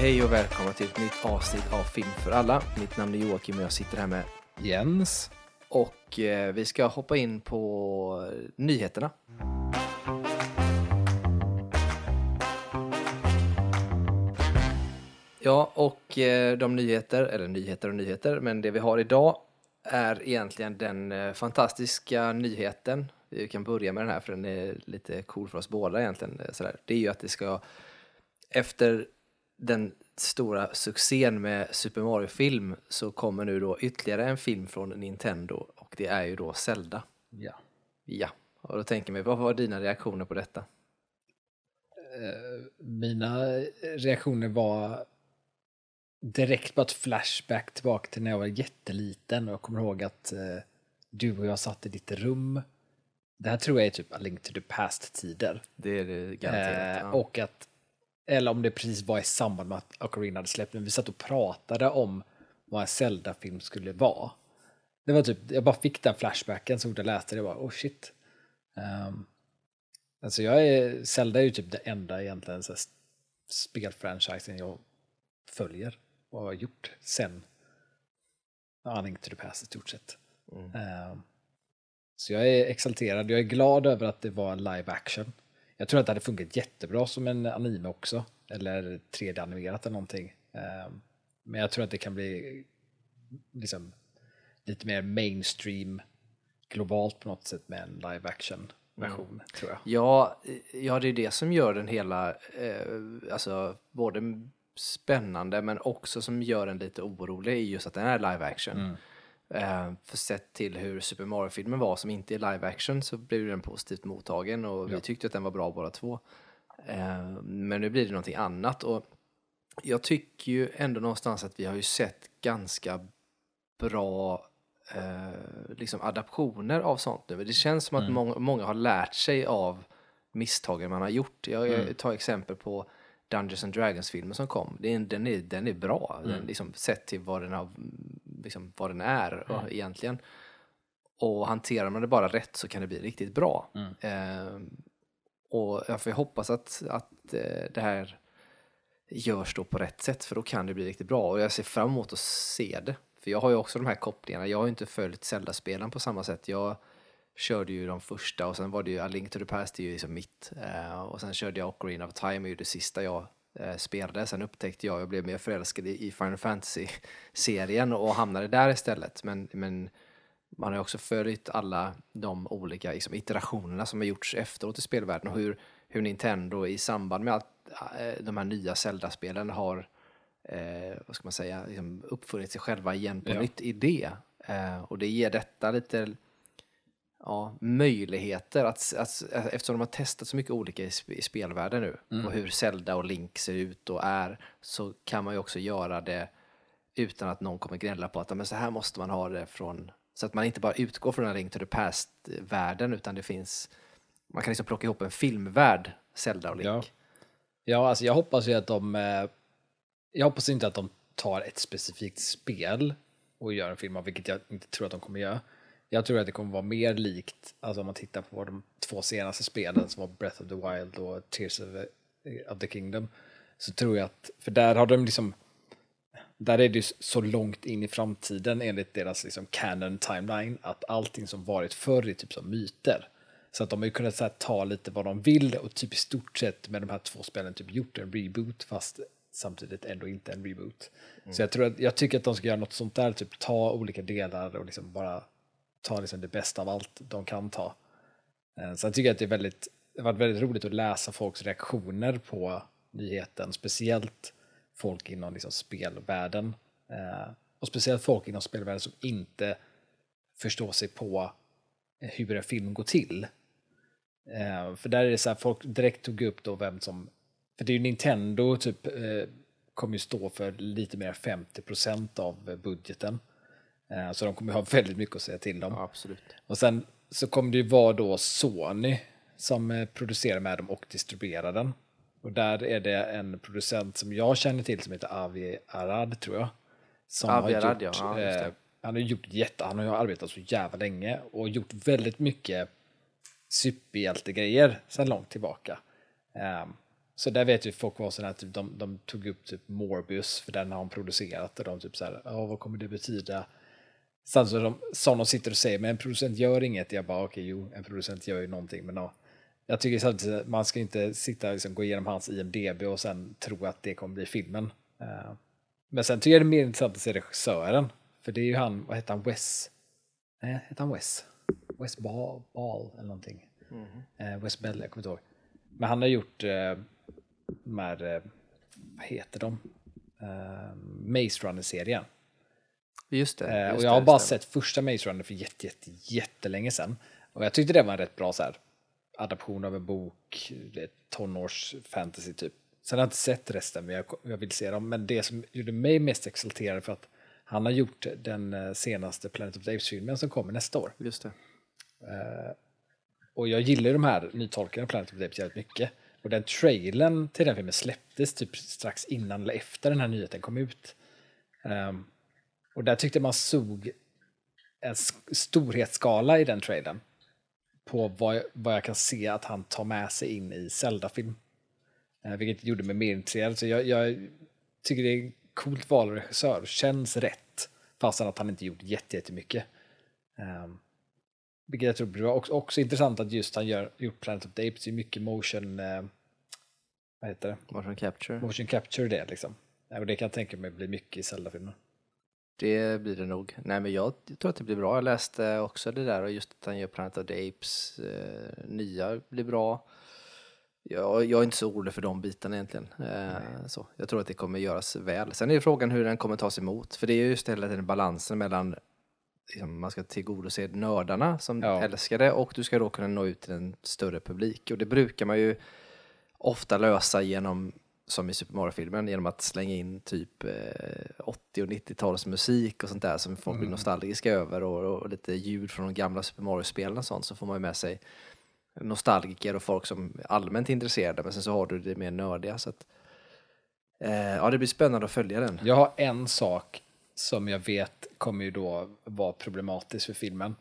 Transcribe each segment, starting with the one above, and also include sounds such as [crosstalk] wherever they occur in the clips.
Hej och välkomna till ett nytt avsnitt av Film för alla. Mitt namn är Joakim och jag sitter här med Jens. och eh, vi ska hoppa in på nyheterna. Ja, och eh, de nyheter, eller nyheter och nyheter, men det vi har idag är egentligen den eh, fantastiska nyheten. Vi kan börja med den här för den är lite cool för oss båda egentligen. eh, Sådär. Det är ju att det ska, efter den stora succén med Super Mario-film så kommer nu då ytterligare en film från Nintendo och det är ju då Zelda. Ja. Ja, och då tänker man, vad var dina reaktioner på detta? Mina reaktioner var direkt bara ett flashback tillbaka till när jag var jätteliten och jag kommer ihåg att eh, du och jag satt i ditt rum. Det här tror jag är typ A Link to the Past-tider. Det är det garanterat. Eh, ja. och att, eller om det precis var i samband med att Ocarina hade släppt, men vi satt och pratade om vad en Zelda-film skulle vara. Det var typ, jag bara fick den flashbacken så fort jag läste det, jag bara oh shit. Um, alltså jag är, Zelda är ju typ det enda egentligen så här, spelfranchisen jag följer och har gjort sen A Link to the Past i stort sett. Ehm, så jag är exalterad, jag är glad över att det var live action. Jag tror att det hade funkat jättebra som en anime också, eller 3D-animerat eller någonting. Ehm, men jag tror att det kan bli liksom lite mer mainstream globalt på något sätt med en live action version, tror jag. Ja, ja, det är det som gör den hela, eh, alltså både spännande men också som gör den lite orolig är just att den är live action. Eh, för sett till hur Super Mario-filmen var som inte är live action så blev den positivt mottagen och vi tyckte att den var bra båda två. Eh, men nu blir det någonting annat och jag tycker ju ändå någonstans att vi har ju sett ganska bra eh, liksom adaptioner av sånt nu. Det känns som att många, många har lärt sig av misstagen man har gjort. Jag, jag tar exempel på Dungeons and Dragons-filmen som kom. Är, den, är, den är bra, den, liksom, sett till vad den, har, liksom, vad den är ja, egentligen. Och hanterar man det bara rätt så kan det bli riktigt bra. Eh, och jag får hoppas att, att eh, det här görs då på rätt sätt för då kan det bli riktigt bra och jag ser fram emot att se det. För jag har ju också de här kopplingarna, jag har ju inte följt Zelda-spelen på samma sätt. Jag körde ju de första och sen var det ju A Link to the Past, det är ju liksom mitt. Eh, och sen körde jag Ocarina of Time, är ju det sista jag eh, spelade. Sen upptäckte jag, jag blev mer förälskad i Final Fantasy-serien och hamnade där istället. Men, men man har också följt alla de olika liksom, iterationerna som har gjorts efteråt i spelvärlden och hur, hur Nintendo i samband med allt, eh, de här nya Zelda-spelen har eh, vad ska man säga, liksom uppfunnit sig själva igen på Ja. nytt i det. Eh, och det ger detta lite ja, möjligheter att, att, eftersom de har testat så mycket olika i, i spelvärlden nu Mm. och hur Zelda och Link ser ut och är så kan man ju också göra det utan att någon kommer gnälla på att "Ja, men så här måste man ha det från så att man inte bara utgår från en Link to the Past-världen utan det finns man kan liksom plocka ihop en filmvärld, Zelda och Link. Ja. Ja, alltså jag hoppas ju att de... eh, Jag hoppas inte att de tar ett specifikt spel och gör en film av, vilket jag inte tror att de kommer göra. Jag tror att det kommer vara mer likt, alltså om man tittar på de två senaste spelen som var Breath of the Wild och Tears of, of the Kingdom. Så tror jag att, för där har de liksom, där är det ju så långt in i framtiden enligt deras liksom canon timeline att allting som varit förr är typ som myter. Så att de har ju kunnat här, ta lite vad de vill och typ i stort sett med de här två spelen typ gjort en reboot fast samtidigt ändå inte en reboot. Så jag tror att, jag tycker att de ska göra något sånt där, typ ta olika delar och liksom bara ta liksom det bästa av allt de kan ta. Eh, så jag tycker att det är väldigt, det har varit väldigt roligt att läsa folks reaktioner på nyheten, speciellt folk inom liksom spelvärlden. Eh, och speciellt folk inom spelvärlden som inte förstår sig på eh, hur en film går till. För där är det så här, folk direkt tog upp då vem som, för det är ju Nintendo typ, kommer ju stå för lite mer än 50% av budgeten. Eh, Så de kommer ha [laughs] väldigt mycket att säga till om. Ja, absolut. Och sen så kommer det ju vara då Sony som eh, producerar med dem och distribuerar den. Och där är det en producent som jag känner till som heter Avi Arad tror jag. Som Avi har Arad, gjort, ja. Ja, eh, han har gjort jätte, han har arbetat så jävla länge och gjort väldigt mycket superhjältegrejer sedan långt tillbaka. Ehm, så där vet ju folk var sådana att typ, de, de tog upp typ Morbius, för den har de producerat och de typ så här, vad kommer det betyda? Så de, som de sitter och säger, men en producent gör inget. Jag bara, okej, okay, jo, en producent gör ju någonting, men ja. Jag tycker samtidigt man ska inte sitta och liksom, gå igenom hans IMDB och sen tro att det kommer bli filmen. Uh, men sen tycker jag det är mer intressant att se regissören, för det är ju han, vad heter han, Wes? Nej, heter han Wes? Wes Ball, Ball eller någonting. Mm. Uh, Wes Bell, jag kommer inte ihåg. Men han har gjort uh, de här, vad heter de? Maze Runner-serien. Just det. Just och jag har bara sett första Maze Runner för jätte, jätte, jättelänge sedan. Och jag tyckte det var en rätt bra så här, adaption av en bok, tonårs fantasy typ. Sen har jag inte sett resten, men jag, jag vill se dem. Men det som gjorde mig mest exalterad för att han har gjort den senaste Planet of the Apes-filmen som kommer nästa år. Just det. Uh, och jag gillar de här nytolkningarna av Planet of the Apes jävligt mycket. Och den trailern till den filmen släpptes typ strax innan eller efter den här nyheten kom ut. Um, och där tyckte man såg en storhetsskala i den trailern. På vad jag, vad jag kan se att han tar med sig in i Zelda-film. Uh, vilket gjorde mig mer intresserad. Så jag, jag tycker det är en coolt val regissör. Känns rätt. Fastän att han inte gjort jättemycket. Um, vilket jag tror blir också, också intressant att just han gör, gjort Planet of the Apes, det är mycket motion, eh, vad heter det? Motion capture. Motion capture det liksom. Och det kan jag tänka mig bli mycket i Zelda-filmer. Det blir det nog. Nej men jag tror att det blir bra. Jag läste också det där och just att han gör Planet of the Apes eh, nya blir bra. Jag, jag är inte så orolig för de bitarna egentligen. Eh, så. Jag tror att det kommer göras väl. Sen är frågan hur den kommer tas emot. För det är ju just hela tiden balansen mellan liksom, man ska tillgodose nördarna som ja. älskar det och du ska då kunna nå ut till en större publik. Och det brukar man ju ofta lösa genom, som i Super Mario-filmen, genom att slänga in typ eh, 80 och 90-tals musik och sånt där som folk mm. blir nostalgiska över och, och, lite ljud från de gamla Super Mario-spelen och sånt så får man ju med sig nostalgiker och folk som är allmänt intresserade men sen så har du det mer nördiga så att eh, ja det blir spännande att följa den. Jag har en sak som jag vet kommer ju då vara problematiskt för filmen.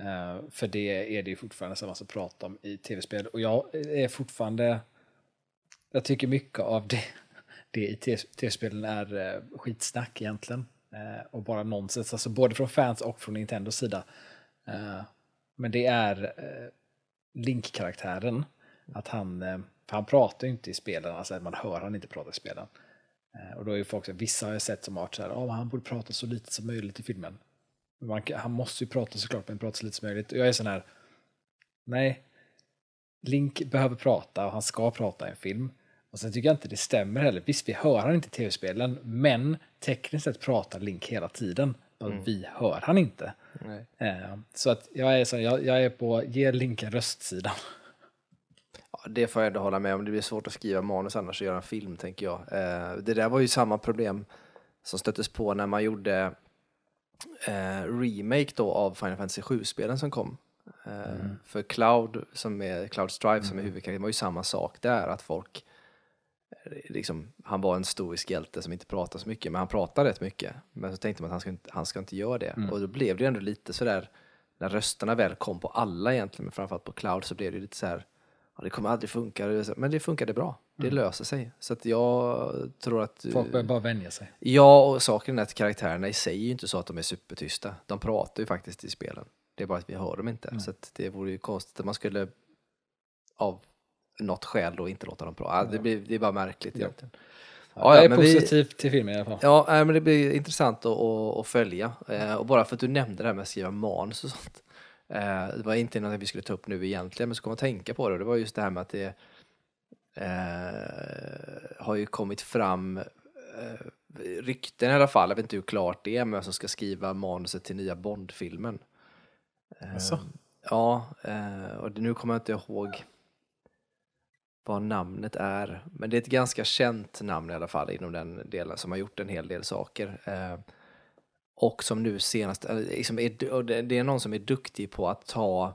Uh, för det är det ju fortfarande så massa prat om i tv-spel och jag är fortfarande jag tycker mycket av det, det i tv-spelen är eh, skitsnack egentligen. Eh, och bara nonsens, alltså både från fans och från Nintendos sida. Eh, men det är Link-karaktären, att han, för han pratar ju inte i spelen, alltså man hör han inte prata i spelen. Och då är ju folk, vissa har jag sett som varit så här, oh, han borde prata så lite som möjligt i filmen. Man, han måste ju prata såklart, men prata så lite som möjligt. Och jag är sån här, nej, Link behöver prata och han ska prata i en film. Och sen tycker jag inte det stämmer heller. Visst, vi hör han inte i tv-spelen, men tekniskt sett pratar Link hela tiden. Mm. Vi hör han inte. Eh, så att jag är, så, jag, jag är på, ge Link en röstsida det får jag ändå hålla med om. Det blir svårt att skriva manus annars och göra en film, tänker jag. Eh, det där var ju samma problem som stöttes på när man gjorde eh, remake då av Final Fantasy 7-spelen som kom. Eh, mm. För Cloud, som är Cloud Strife mm. som är mm. huvudkaraktären, var ju samma sak där, att folk Liksom, han var en stoisk hjälte som inte pratade så mycket, men han pratade rätt mycket. Men så tänkte man att han ska inte, han ska inte göra det. Mm. Och då blev det ändå lite sådär, när rösterna väl kom på alla egentligen, men framförallt på Cloud, så blev det lite så här ja, det kommer aldrig funka, men det funkade bra. Det mm. löser sig. Så att jag tror att... Folk behöver bara vänja sig. Ja, och saken är att karaktärerna i sig är ju inte så att de är supertysta. De pratar ju faktiskt i spelen. Det är bara att vi hör dem inte. Mm. Så att det vore ju konstigt att man skulle av något skäl då inte låta dem prata. Det, blir, det är bara märkligt egentligen. Ja, jag är positiv vi, till filmen i alla fall. Ja, men det blir intressant att, att, att följa. Eh, och bara för att du nämnde det här med att skriva manus och sånt. Eh, det var inte något vi skulle ta upp nu egentligen, men så kom jag att tänka på det. Det var just det här med att det eh, har ju kommit fram eh, rykten i alla fall, jag vet inte hur klart det är, men som ska skriva manuset till nya Bond-filmen. Alltså. Ja, och nu kommer jag inte ihåg vad namnet är, men det är ett ganska känt namn i alla fall inom den delen som har gjort en hel del saker. Eh, och som nu senast, liksom är, det är någon som är duktig på att ta,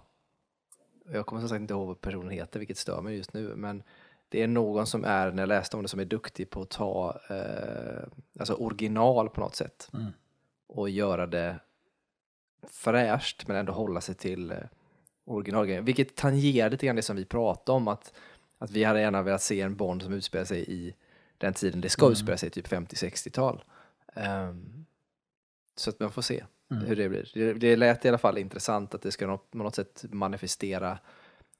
jag kommer som sagt inte ihåg vad personen heter, vilket stör mig just nu, men det är någon som är, när jag läste om det, som är duktig på att ta eh, alltså original på något sätt mm. och göra det fräscht men ändå hålla sig till eh, originalgrejen. Vilket tangerar lite grann det som vi pratade om, att Att vi hade gärna velat se en Bond som utspelar sig i den tiden det ska Mm. utspela sig, typ 50-60-tal. Ehm, så att man får se Mm. hur det blir. Det, det lät i alla fall intressant att det ska på något sätt manifestera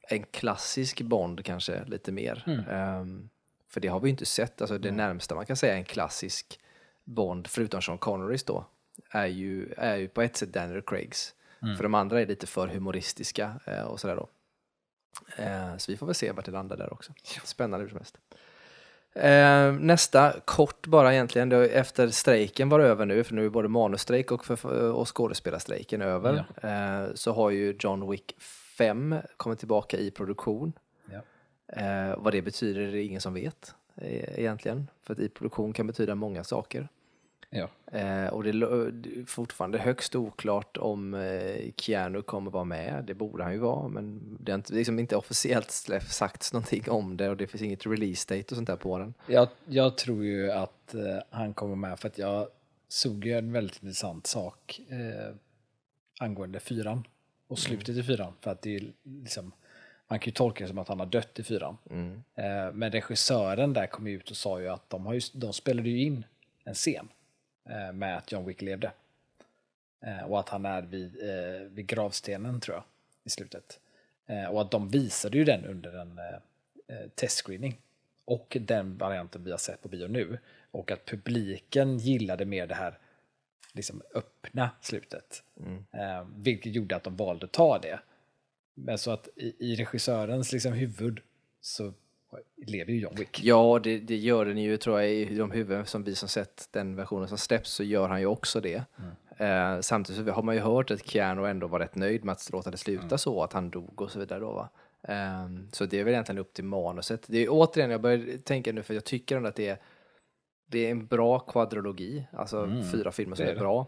en klassisk Bond kanske lite mer. Mm. Ehm, för det har vi ju inte sett. Alltså det närmsta man kan säga en klassisk Bond, förutom Sean Connerys då, är ju, är ju på ett sätt Daniel Craigs. Mm. För de andra är lite för humoristiska eh, och sådär då. Eh, så vi får väl se vart det landar där också. Spännande hur som helst. Eh, nästa, kort bara egentligen, efter strejken var över nu, för nu är både manusstrejk och, för, och skådespelarstrejken över, eh, så har ju John Wick 5 kommit tillbaka i produktion. Ja. Eh, vad det betyder är det ingen som vet eh, egentligen, för att i produktion kan betyda många saker. Ja. Eh, och det är fortfarande högst oklart om eh, Keanu kommer vara med. Det borde han ju vara, men det har inte, liksom inte officiellt sagts någonting om det och det finns inget release date och sånt där på den. Jag, jag tror ju att eh, han kommer med för att jag såg ju en väldigt intressant sak eh, angående fyran och slutet i fyran. För att det är liksom, man kan ju tolka det som att han har dött i fyran. Mm. Eh, men regissören där kom ut och sa ju att de, har ju, de spelade ju in en scen med att John Wick levde. Eh, och att han är vid, eh, vid gravstenen tror jag i slutet. Eh, och att de visade ju den under en eh, eh, testscreening. Och den varianten vi har sett på bio nu. Och att publiken gillade mer det här liksom öppna slutet. Eh, vilket gjorde att de valde att ta det. Men så att i, i regissörens liksom huvud så lever ju John Wick. Ja, det, det gör den ju tror jag i de huvuden som vi som sett den versionen som släpps så gör han ju också det. Eh, samtidigt har man ju hört att Keanu ändå var rätt nöjd med att låta det sluta så, att han dog och så vidare då va. Eh, så det är väl egentligen upp till manuset. Det är återigen, jag börjar tänka nu för jag tycker ändå att det är, det är en bra kvadrologi, alltså fyra filmer som är, är bra.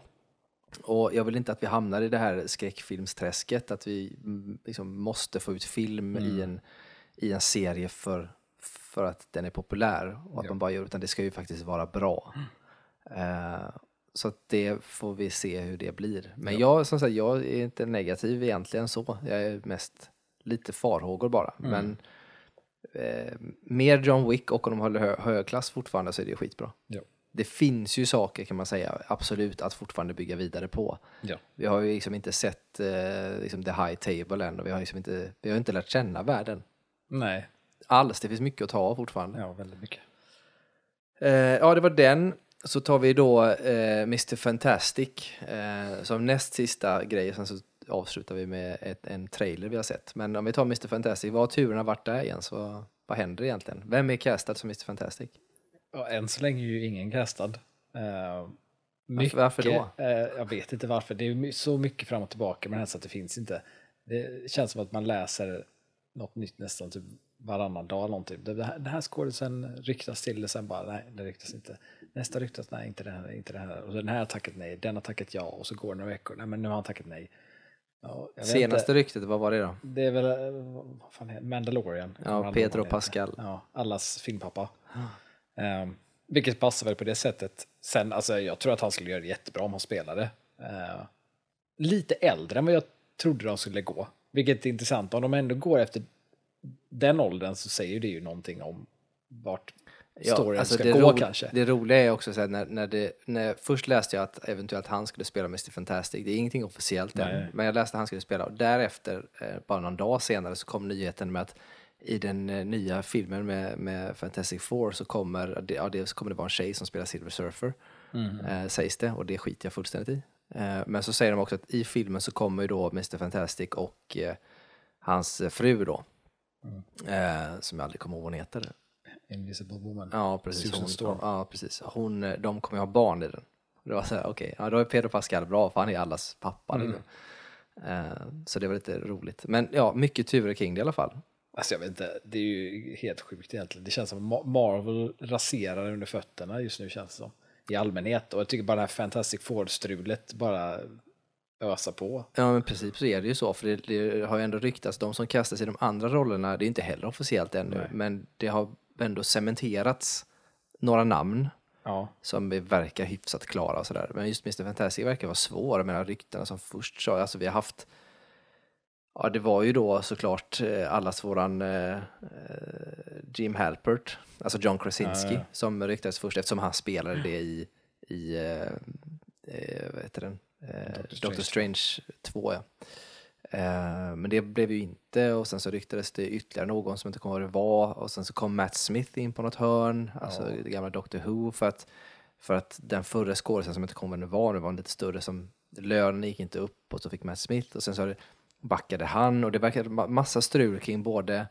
Och jag vill inte att vi hamnar i det här skräckfilmsträsket, att vi mm, liksom måste få ut film i, en, i en serie för, för att den är populär och att man bara gör, utan det ska ju faktiskt vara bra. Eh, så att det får vi se hur det blir. Men jag, som sagt, jag är inte negativ egentligen så. Jag är mest lite farhågor bara. Men eh, mer John Wick och om de håller hö hög klass fortfarande så är det skitbra. Ja. Det finns ju saker kan man säga, absolut, att fortfarande bygga vidare på. Ja. Vi har ju liksom inte sett eh, liksom the high table än och vi har, liksom inte, vi har inte lärt känna världen Nej, alls. Det finns mycket att ta av fortfarande. ja väldigt mycket. Eh, ja, det var den. Så tar vi då eh, Mr Fantastic eh, som näst sista grej. Sen så avslutar vi med ett, en trailer vi har sett. Men om vi tar Mr Fantastic, vad har turerna varit där Jens? Vad, vad händer egentligen? Vem är castad som Mr Fantastic? Ja, än så länge är ju ingen castad. Uh, mycket, varför då? eh, jag vet inte varför. Det är så mycket fram och tillbaka med det här så att det finns inte. Det känns som att man läser något nytt nästan typ varannan dag. eller Någonting. Det här, den här skådisen ryktas till och sen bara nej, det ryktas inte. Nästa ryktas nej, inte den här, inte den här. Och den här har tackat nej, den har tackat ja och så går det några veckor. Nej, men nu har han tackat nej. Ja, Senaste inte. ryktet, vad var det då? Det är väl, eh, vad fan heter Mandalorian. Ja, Pedro. Pascal. Ja, allas filmpappa. Ehm, vilket passar väl på det sättet. Sen, alltså jag tror att han skulle göra det jättebra om han spelade. Ehm, lite äldre än vad jag trodde de skulle gå. Vilket är intressant. Om de ändå går efter den åldern så säger det ju någonting om vart storyn alltså ska gå ro- kanske. det roliga är också så här, när, när det, när, först läste jag att eventuellt han skulle spela Mr Fantastic, det är ingenting officiellt än, Nej. men jag läste att han skulle spela och därefter, eh, bara någon dag senare, så kom nyheten med att i den eh, nya filmen med, med Fantastic Four så kommer, det, ja, det, kommer det vara en tjej som spelar Silver Surfer, Mm. eh, sägs det, och det skiter jag fullständigt i. Eh, men så säger de också att i filmen så kommer ju då Mr Fantastic och eh, hans fru då, Mm. eh, som jag aldrig kommer ihåg vad hon heter. Invisible Woman. Ja, precis. Susan Hon, Storm. ja, precis. Hon, eh, de kommer ju ha barn i den. Det var så här, okej, ja, då är Pedro Pascal bra, för han är allas pappa. Mm. Liksom. Eh, så det var lite roligt. Men ja, mycket turer kring det i alla fall. Alltså jag vet inte, det är ju helt sjukt egentligen. Det känns som Marvel raserar under fötterna just nu känns det som. I allmänhet. Och jag tycker bara det här Fantastic Four-strulet bara ösa på. Ja, men precis så är det ju så. För det, det har ju ändå ryktats, de som kastas i de andra rollerna, det är inte heller officiellt ännu, Nej. men det har ändå cementerats några namn Ja. som verkar hyfsat klara och sådär. Men just Mr. Fantastic verkar vara svår. Jag menar ryktena som först sa, alltså vi har haft Ja, det var ju då såklart eh, allas våran eh, eh, Jim Halpert, alltså John Krasinski, som ryktades först eftersom han spelade det i, i eh, eh, vad heter den? Eh, Doctor, Strange 2. Ja. Eh, men det blev ju inte och sen så ryktades det ytterligare någon som inte kommer ihåg vad det var och sen så kom Matt Smith in på något hörn, alltså det gamla Doctor Who för att, för att den förra skådespelaren som inte kommer ihåg vad det var, var lite större som lönen gick inte upp och så fick Matt Smith och sen så backade han och det verkade massa strul kring både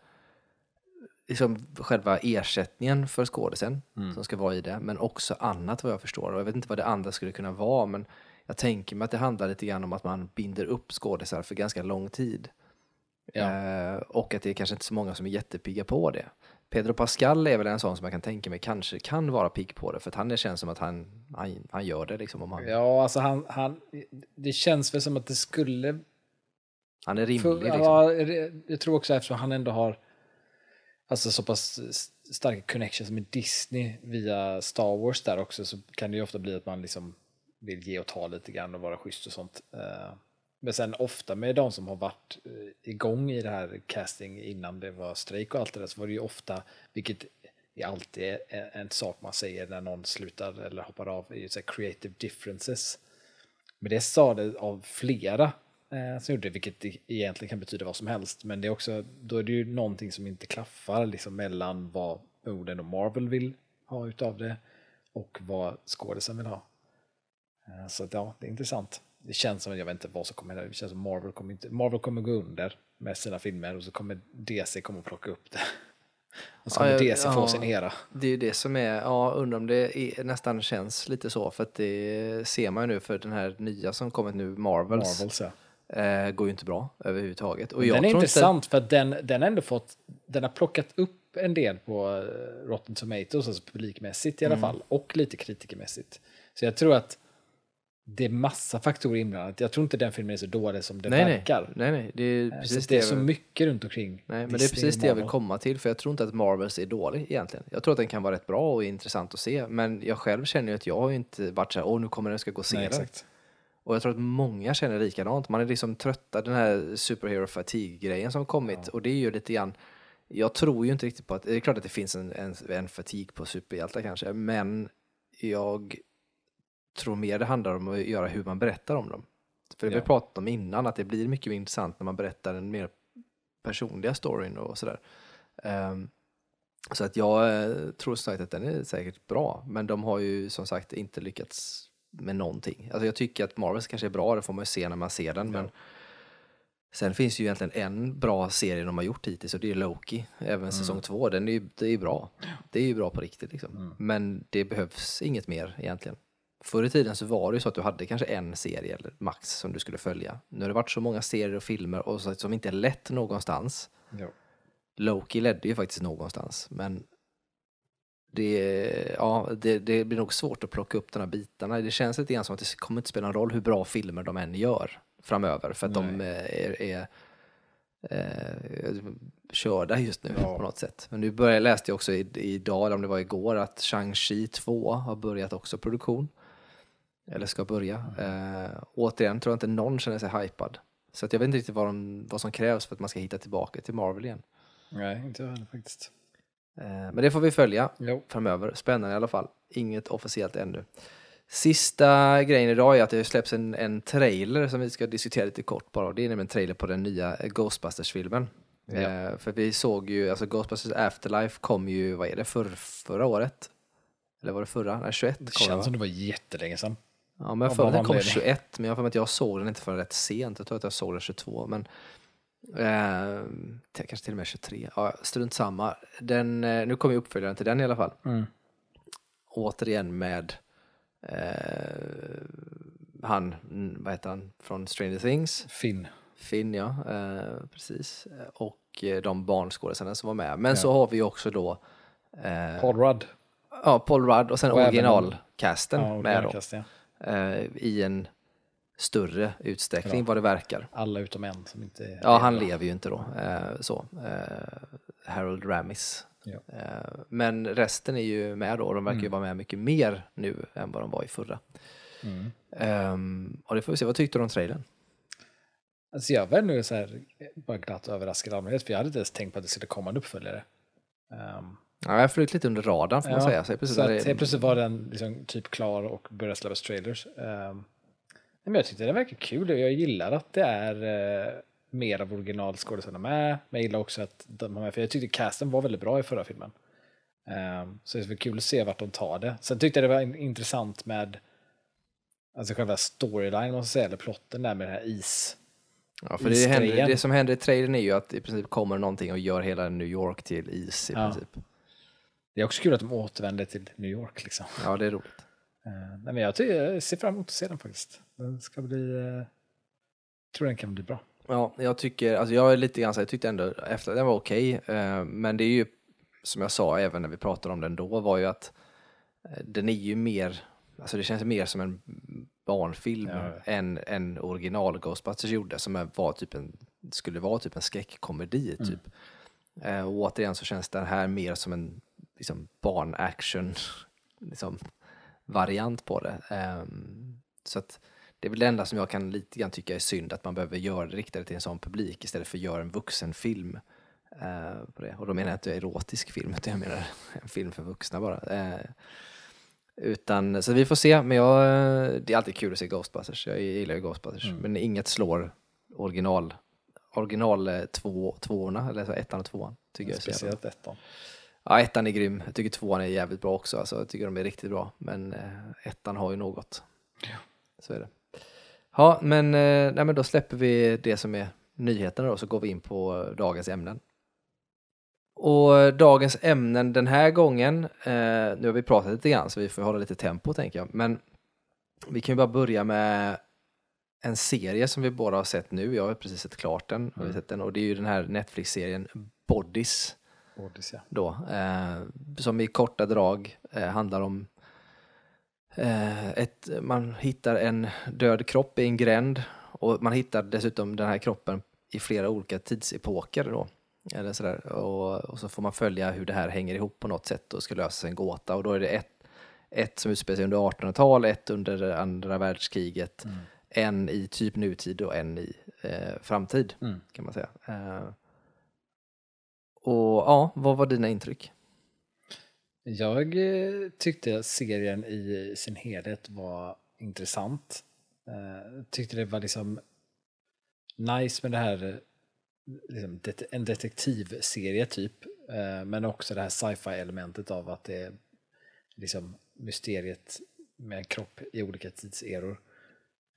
liksom själva ersättningen för skådisen Mm. som ska vara i det, men också annat vad jag förstår. Och jag vet inte vad det andra skulle kunna vara, men jag tänker mig att det handlar lite grann om att man binder upp skådisar för ganska lång tid. Ja. Eh, och att det är kanske inte så många som är jättepigga på det. Pedro Pascal är väl en sån som jag kan tänka mig kanske kan vara pigg på det, för att han känns som att han, han, han gör det liksom om han, Ja, alltså han, han, det känns väl som att det skulle... han är rimlig. För, liksom. ja, jag tror också eftersom han ändå har alltså så pass starka connections med Disney via Star Wars där också så kan det ju ofta bli att man liksom vill ge och ta lite grann och vara schysst och sånt. Eh, men sen ofta med de som har varit eh, igång i det här casting innan det var strejk och allt det där så var det ju ofta, vilket är alltid en, en sak man säger när någon slutar eller hoppar av, är ju så här creative differences. Men det sa det av flera eh, som gjorde det, vilket egentligen kan betyda vad som helst. Men det är också, då är det ju någonting som inte klaffar liksom, mellan vad Oden och Marvel vill ha utav det och vad skådisen vill ha. Eh, så att, ja, det är intressant. Det känns som, jag vet inte vad som kommer hända, det känns som Marvel kommer, inte, Marvel kommer gå under med sina filmer och så kommer DC kommer plocka upp det. [laughs] Och så kommer Ja, DC få ja. sin era. Det är ju det som är, ja undrar om det är, nästan känns lite så för att det ser man ju nu för den här nya som kommit nu, Marvels, Marvels ja. Eh, går ju inte bra överhuvudtaget. Och Den är intressant för att den, den ändå fått, den har plockat upp en del på eh, Rotten Tomatoes, alltså publikmässigt i alla fall, och lite kritikermässigt. Så jag tror att det är massa faktorer inblandat. Jag tror inte den filmen är så dålig som Inte, nej, verkar. nej, nej, det är Så precis det är så mycket runt omkring. Nej, men det är precis det jag vill komma till, för jag tror inte att Marvels är dålig egentligen. Jag tror att den kan vara rätt bra och intressant att se, men jag själv känner ju att jag har inte varit så här, åh nu kommer den, ska gå och se Nej, den. exakt. Och jag tror att många känner likadant. Man är liksom trötta den här superhero fatigue-grejen som kommit. Och det är ju lite grann, jag tror ju inte riktigt på att, det är klart att det finns en, en, en fatigue på superhjältar kanske, men jag tror mer det handlar om att göra hur man berättar om dem. För det vi Ja. pratat om innan, att det blir mycket mer intressant när man berättar den mer personliga storyn och sådär. Ehm, så att jag eh, tror sagt att den är säkert bra, men de har ju som sagt inte lyckats med någonting. Alltså jag tycker att Marvels kanske är bra, det får man ju se när man ser den, men sen finns ju egentligen en bra serie de har gjort hittills och det är Loki, även säsong två, den är ju, det är ju bra. Det är ju bra på riktigt liksom. Men det behövs inget mer egentligen. Förr i tiden så var det ju så att du hade kanske en serie eller max som du skulle följa. Nu har det varit så många serier och filmer och så, som inte lett någonstans. Ja. Loki ledde ju faktiskt någonstans, men det, ja, det, det blir nog svårt att plocka upp de här bitarna. Det känns lite grann som att det kommer inte spela någon roll hur bra filmer de än gör framöver, för att de eh, är, är eh, körda just nu Ja. på något sätt. Men nu började, läste jag också i- idag, eller om det var igår, att Shang-Chi 2 har börjat också produktion. Eller ska börja. Eh, återigen tror jag inte någon känner sig hypad. Så att jag vet inte riktigt vad, de, vad som krävs för att man ska hitta tillbaka till Marvel igen. Nej, inte jag heller faktiskt. Eh, men det får vi följa Jo. framöver. Spännande i alla fall. Inget officiellt ännu. Sista grejen idag är att det släpps en, en trailer som vi ska diskutera lite kort bara. Det är nämligen en trailer på den nya Ghostbusters-filmen. Ja. Eh, för vi såg ju, alltså Ghostbusters Afterlife kom ju, vad är det, för, förra året? Eller var det förra? Nej, 21 Det känns som det var jättelänge sedan. Ja, men jag för den kom anledning. 21, men jag har för mig att jag såg den inte förrän rätt sent. Jag tror att jag såg den 22, men eh, kanske till och med 23. Ja, strunt samma. Den, eh, nu kommer ju uppföljaren till den i alla fall. Mm. Återigen med eh, han, vad heter han, från Stranger Things. Finn. Finn, ja, eh, precis. Och eh, de barnskådespelarna som var med. Men så har vi också då Paul Rudd. ja, Paul Rudd och sen originalcasten Ja, med då ja. i en större utsträckning vad det verkar. Alla utom en som inte Ja, han lever ju inte då. Eh, så. Eh, Harold Ramis. Ja. Eh, men resten är ju med då och de verkar ju vara med mycket mer nu än vad de var i förra. Mm. Ehm, och det får vi se, vad tyckte du om trailern? Alltså jag var nu så här, bara glatt överraskad allmänhet, för jag hade inte ens tänkt på att det skulle komma en uppföljare. Um, Ja, jag flugit lite under radarn får man säga. Så, så att helt plötsligt var den liksom typ klar och började släppas trailers. Um, men jag tyckte det verkar kul. Jag gillar att det är uh, mer av originalskådespelarna med. Men jag gillar också att de har med, för jag tyckte casten var väldigt bra i förra filmen. Um, så det är kul att se vart de tar det. Sen tyckte jag det var intressant med alltså själva storyline, måste säga, eller plotten där med det här is. Ja, för det, händer, det som händer i trailern är ju att i princip kommer någonting och gör hela New York till is i ja. princip. Det är också kul att de återvänder till New York liksom. Ja, det är roligt. Nej, men jag, jag ser fram emot att se den faktiskt. Den ska bli, uh, tror den kan bli bra. Ja, jag tycker, alltså jag är lite grann så jag tyckte ändå efter den var okej, okay, uh, men det är ju som jag sa även när vi pratade om den då var ju att den är ju mer, alltså det känns mer som en barnfilm ja. än en original Ghostbusters gjorde som var typ en, skulle vara typ en skräckkomedi mm. typ. Och återigen så känns den här mer som en liksom, barnaction [laughs] liksom, variant på det. Um, så att det är väl det enda som jag kan lite grann tycka är synd, att man behöver göra det riktade till en sån publik istället för att göra en vuxenfilm. Uh, på det. Och då menar jag inte erotisk film, [laughs] utan jag menar en film för vuxna bara. Uh, utan, så vi får se, men jag, det är alltid kul att se Ghostbusters. Jag gillar ju Ghostbusters, mm. men inget slår original, original eh, två, tvåorna, eller så ettan och tvåan. Tycker jag Speciellt ettan. Ja, ettan är grym. Jag tycker tvåan är jävligt bra också. Alltså, jag tycker de är riktigt bra. Men eh, ettan har ju något. Ja. Så är det. Ja, men, eh, nej, men då släpper vi det som är nyheterna då, så går vi in på dagens ämnen. Och dagens ämnen den här gången, eh, nu har vi pratat lite grann så vi får hålla lite tempo tänker jag, men vi kan ju bara börja med en serie som vi båda har sett nu, jag har precis sett klart den, mm. sett den och det är ju den här Netflix-serien Bodies. Bodies ja. då, eh, som i korta drag eh, handlar om eh, ett, man hittar en död kropp i en gränd och man hittar dessutom den här kroppen i flera olika tidsepoker då. Eller sådär. Och, och, så får man följa hur det här hänger ihop på något sätt och ska lösa en gåta. Och då är det ett, ett som utspelar sig under 1800-tal, ett under andra världskriget, mm. en i typ nutid och en i eh, framtid, mm. kan man säga. Eh, och ja, vad var dina intryck? Jag eh, tyckte serien i sin helhet var intressant. Eh, tyckte det var liksom nice med det här eh, liksom, en detektivserie typ. Men också det här sci-fi elementet av att det är liksom mysteriet med en kropp i olika tidseror.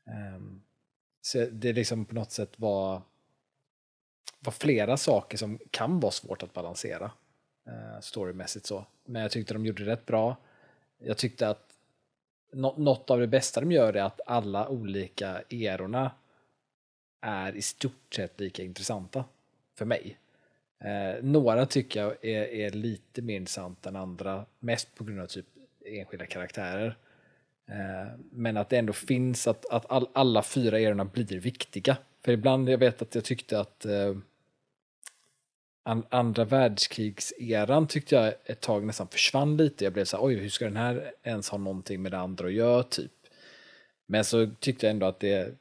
Ehm, så det liksom på något sätt var, var flera saker som kan vara svårt att balansera eh, storymässigt så. Men jag tyckte de gjorde det rätt bra. Jag tyckte att något av det bästa de gör är att alla olika erorna är i stort sett lika intressanta för mig. Eh, några tycker jag är, är, lite mer intressanta än andra, mest på grund av typ enskilda karaktärer. Eh, men att det ändå finns att, att all, alla fyra erorna blir viktiga. För ibland, jag vet att jag tyckte att eh, an, andra världskrigseran tyckte jag ett tag nästan försvann lite. Jag blev så här, oj, hur ska den här ens ha någonting med det andra att göra, typ. Men så tyckte jag ändå att det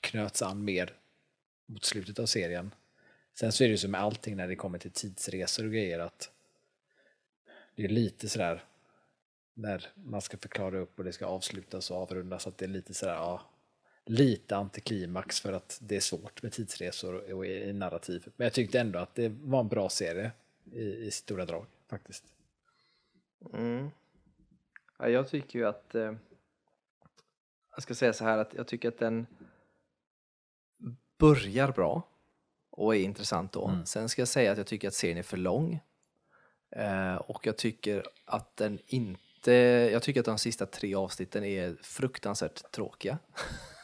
knöts an mer mot slutet av serien. Sen så är det ju som med allting när det kommer till tidsresor och grejer att det är lite sådär när man ska förklara upp och det ska avslutas och avrundas att det är lite sådär, ja, lite antiklimax för att det är svårt med tidsresor och i, narrativ. Men jag tyckte ändå att det var en bra serie i, i stora drag faktiskt. Mm. Ja, jag tycker ju att, eh, jag ska säga så här att jag tycker att den börjar bra och är intressant då. Mm. Sen ska jag säga att jag tycker att serien är för lång. Eh, och jag tycker att den inte, jag tycker att de sista tre avsnitten är fruktansvärt tråkiga. [laughs]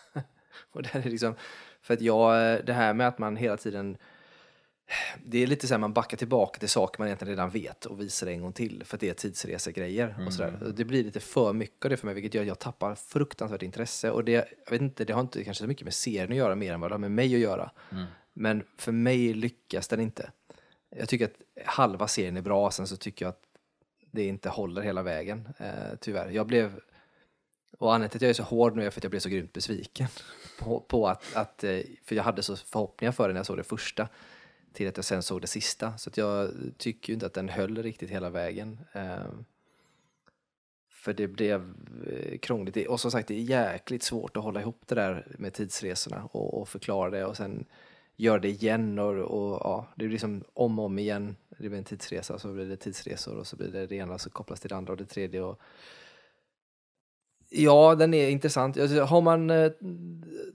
[laughs] och det är liksom, för att jag, det här med att man hela tiden [sighs] det är lite så här man backar tillbaka till saker man egentligen redan vet och visar det en gång till för att det är tidsresegrejer mm. och sådär. Det blir lite för mycket av det för mig vilket gör att jag tappar fruktansvärt intresse och det, jag vet inte, det har inte kanske så mycket med serien att göra mer än vad det har med mig att göra. Mm. Men för mig lyckas den inte. Jag tycker att halva serien är bra, sen så tycker jag att det inte håller hela vägen, eh, tyvärr. Jag blev, och anledningen till att jag är så hård nu är för att jag blev så grymt besviken [laughs] på, på att, att, eh, för jag hade så förhoppningar för det när jag såg det första till att jag sen såg det sista. Så att jag tycker ju inte att den höll riktigt hela vägen. Ehm, för det blev eh, krångligt. Och som sagt, det är jäkligt svårt att hålla ihop det där med tidsresorna och, och förklara det och sen göra det igen och, och ja, det är liksom om och om igen. Det blir en tidsresa, så blir det tidsresor och så blir det det ena så kopplas till det andra och det tredje. Och... Ja, den är intressant. Alltså, har man eh,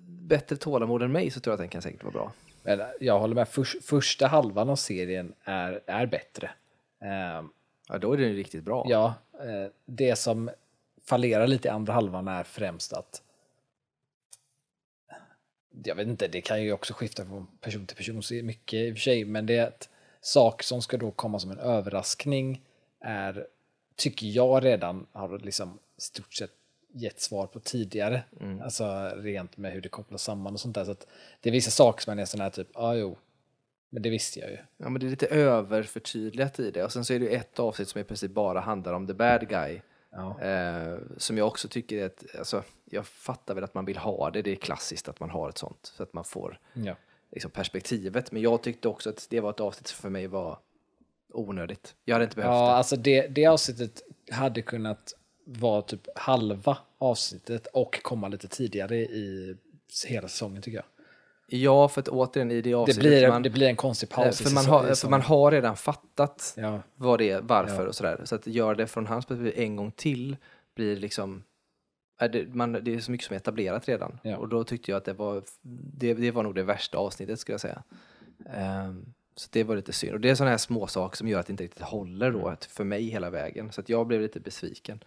bättre tålamod än mig så tror jag att den kan säkert vara bra. Men jag håller med, För, första halvan av serien är, är bättre. Um, Ja, då är den riktigt bra. Ja, eh, det som fallerar lite i andra halvan är främst att jag vet inte, det kan ju också skifta från person till person så mycket i och för sig, men det är ett sak som ska då komma som en överraskning är, tycker jag redan har liksom stort sett gett svar på tidigare. Mm. Alltså rent med hur det kopplas samman och sånt där. Så att det är vissa saker som är nästan är typ, ja ah, jo, men det visste jag ju. Ja, men det är lite överförtydligat i det. Och sen så är det ett avsnitt som i princip bara handlar om the bad guy. Ja. Eh, som jag också tycker är ett, alltså, jag fattar väl att man vill ha det, det är klassiskt att man har ett sånt, så att man får ja. liksom, perspektivet. Men jag tyckte också att det var ett avsnitt som för mig var onödigt. Jag hade inte behövt ja, det. Alltså det, det avsnittet hade kunnat vara typ halva avsnittet och komma lite tidigare i hela säsongen tycker jag. Ja, för att återigen i det avsnittet... Det blir, man, det blir en konstig paus. Eh, för man, har, för man har redan fattat ja. vad det är, varför ja. och sådär. Så att göra det från hans perspektiv en gång till blir liksom... Är det, man, det är så mycket som är etablerat redan. Ja. Och då tyckte jag att det var, det, det var nog det värsta avsnittet skulle jag säga. Um, så det var lite synd. Och det är sådana här små saker som gör att det inte riktigt håller då, för mig hela vägen. Så att jag blev lite besviken.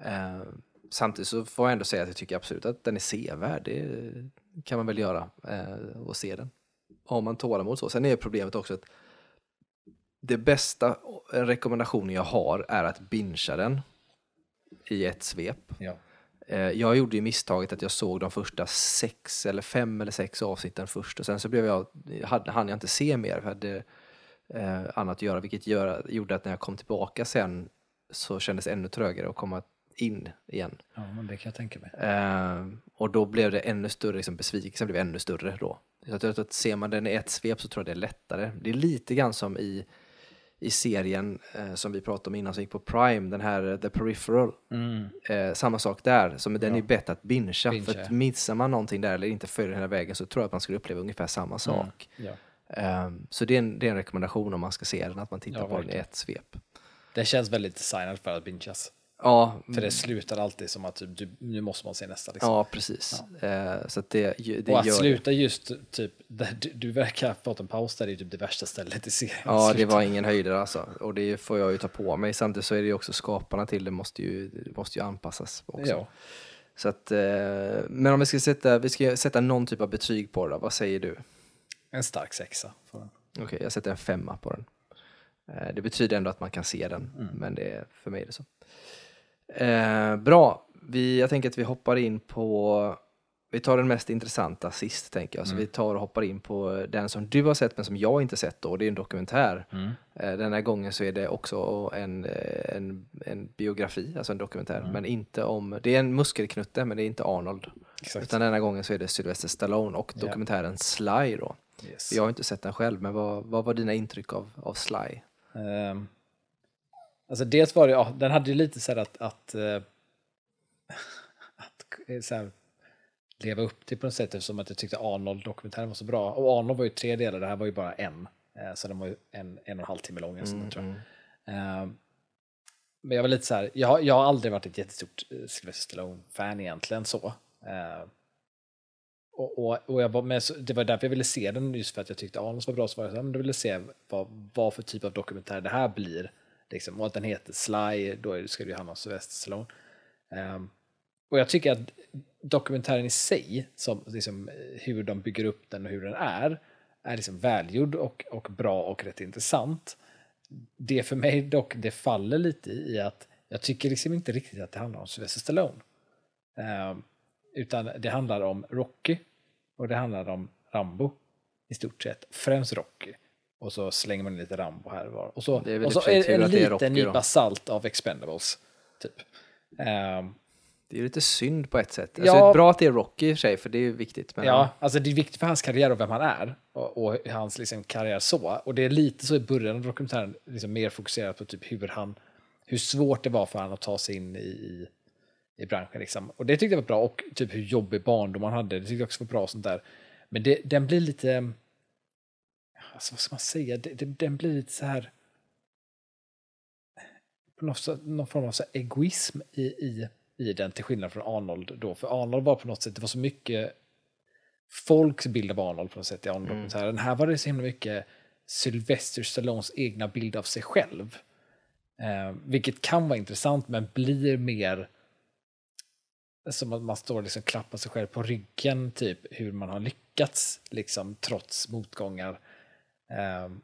Um, samtidigt så får jag ändå säga att jag tycker absolut att den är sevärd. Det kan man väl göra eh, och se den. Har man tålamod så. Sen är problemet också att det bästa rekommendationen jag har är att bingea den i ett svep. Ja. Eh, jag gjorde ju misstaget att jag såg de första sex eller fem eller sex avsnitten först och sen så blev jag, hade, hann jag inte se mer, jag hade eh, annat att göra, vilket gör, gjorde att när jag kom tillbaka sen så kändes det ännu trögare att komma in igen. Ja, men det kan jag tänka mig. Eh, och då blev det ännu större, liksom besvikelsen blev ännu större då. Så tror att ser man den i ett svep så tror jag det är lättare. Det är lite grann som i, i serien eh, som vi pratade om innan som gick på Prime, den här eh, The Peripheral. Mm. Eh, samma sak där, som den ja. är bättre att bingea. Binge, för att missar man någonting där eller inte följer hela vägen så tror jag att man skulle uppleva ungefär samma mm. sak. Mm. Ja. Um, så det är, en, det är en rekommendation om man ska se den, att man tittar ja, på den i ett svep. Den känns väldigt designad för att bingeas. Ja. För det slutar alltid som att typ, du, nu måste man se nästa. Liksom. Ja, precis. Ja. Eh, så att det, det och att sluta det. just typ, du, du verkar ha fått en paus där, det är typ det värsta stället i serien. Ja, det var ingen höjdare alltså. Och det får jag ju ta på mig. Samtidigt så är det ju också skaparna till det måste ju, måste ju anpassas också. Ja. Så att, eh, men om vi ska, sätta, vi ska sätta någon typ av betyg på det, vad säger du? En stark sexa. Okej, okay, jag sätter en femma på den. Eh, det betyder ändå att man kan se den, mm. men det, för mig är det så. Eh, bra, vi, jag tänker att vi hoppar in på, vi tar den mest intressanta sist tänker jag. Så mm. vi tar och hoppar in på den som du har sett men som jag inte sett då, det är en dokumentär. Mm. Eh, den här gången så är det också en, eh, en, en biografi, alltså en dokumentär, mm. men inte om, det är en muskelknutte men det är inte Arnold. Exakt. Utan denna gången så är det Sylvester Stallone och dokumentären yeah. Sly då. Yes. Jag har inte sett den själv, men vad, vad var dina intryck av, av Sly? Um, Alltså dels var det, ja, den hade ju lite så här att, att, äh, att eh, så här, leva upp till på något sätt eftersom att jag tyckte Arnold-dokumentären var så bra. Och Arnold var ju tre delar, det här var ju bara en. Äh, så den var ju en, en och en halv timme lång. Mm, tror jag. Mm. Men jag var lite så här, jag, jag har aldrig varit ett jättestort Sylvester Stallone-fan egentligen så. Och, och, och, jag var med, det var därför jag ville se den, just för att jag tyckte Arnold var bra. Så var jag så här, men då ville se vad, vad för typ av dokumentär det här blir. Liksom, och att den heter Sly, då ska det ju handla om Sylvester Stallone. Um, och jag tycker att dokumentären i sig, som liksom, hur de bygger upp den och hur den är, är liksom välgjord och, och bra och rätt intressant. Det för mig dock, det faller lite i att jag tycker liksom inte riktigt att det handlar om Sylvester Stallone. Um, utan det handlar om Rocky och det handlar om Rambo i stort sett. Främst Rocky. Och så slänger man lite Rambo här och var. Och så, och så en, en liten nypa salt av Expendables. Typ. Um, Det är lite synd på ett sätt. Alltså, Ja. Bra att det är Rocky i och för sig, för det är viktigt. Men Ja, alltså det är viktigt för hans karriär och vem han är. Och, och hans liksom, karriär så. Och det är lite så i början av dokumentären, liksom mer fokuserat på typ hur han, hur svårt det var för honom att ta sig in i, i, i branschen. Liksom. Och det tyckte jag var bra. Och typ hur jobbig barndom han hade, det tyckte jag också var bra. Sånt där. Men det, den blir lite, alltså vad ska man säga, det, det, den blir lite så här, någon form av så egoism i, i, i den, till skillnad från Arnold då. För Arnold var på något sätt, det var så mycket folks bild av Arnold på något sätt i Arnold-dokumentären. Här var det så himla mycket Sylvester Stallones egna bild av sig själv. Eh, vilket kan vara intressant men blir mer som att man står och liksom klappar sig själv på ryggen, typ hur man har lyckats liksom trots motgångar. Ehm,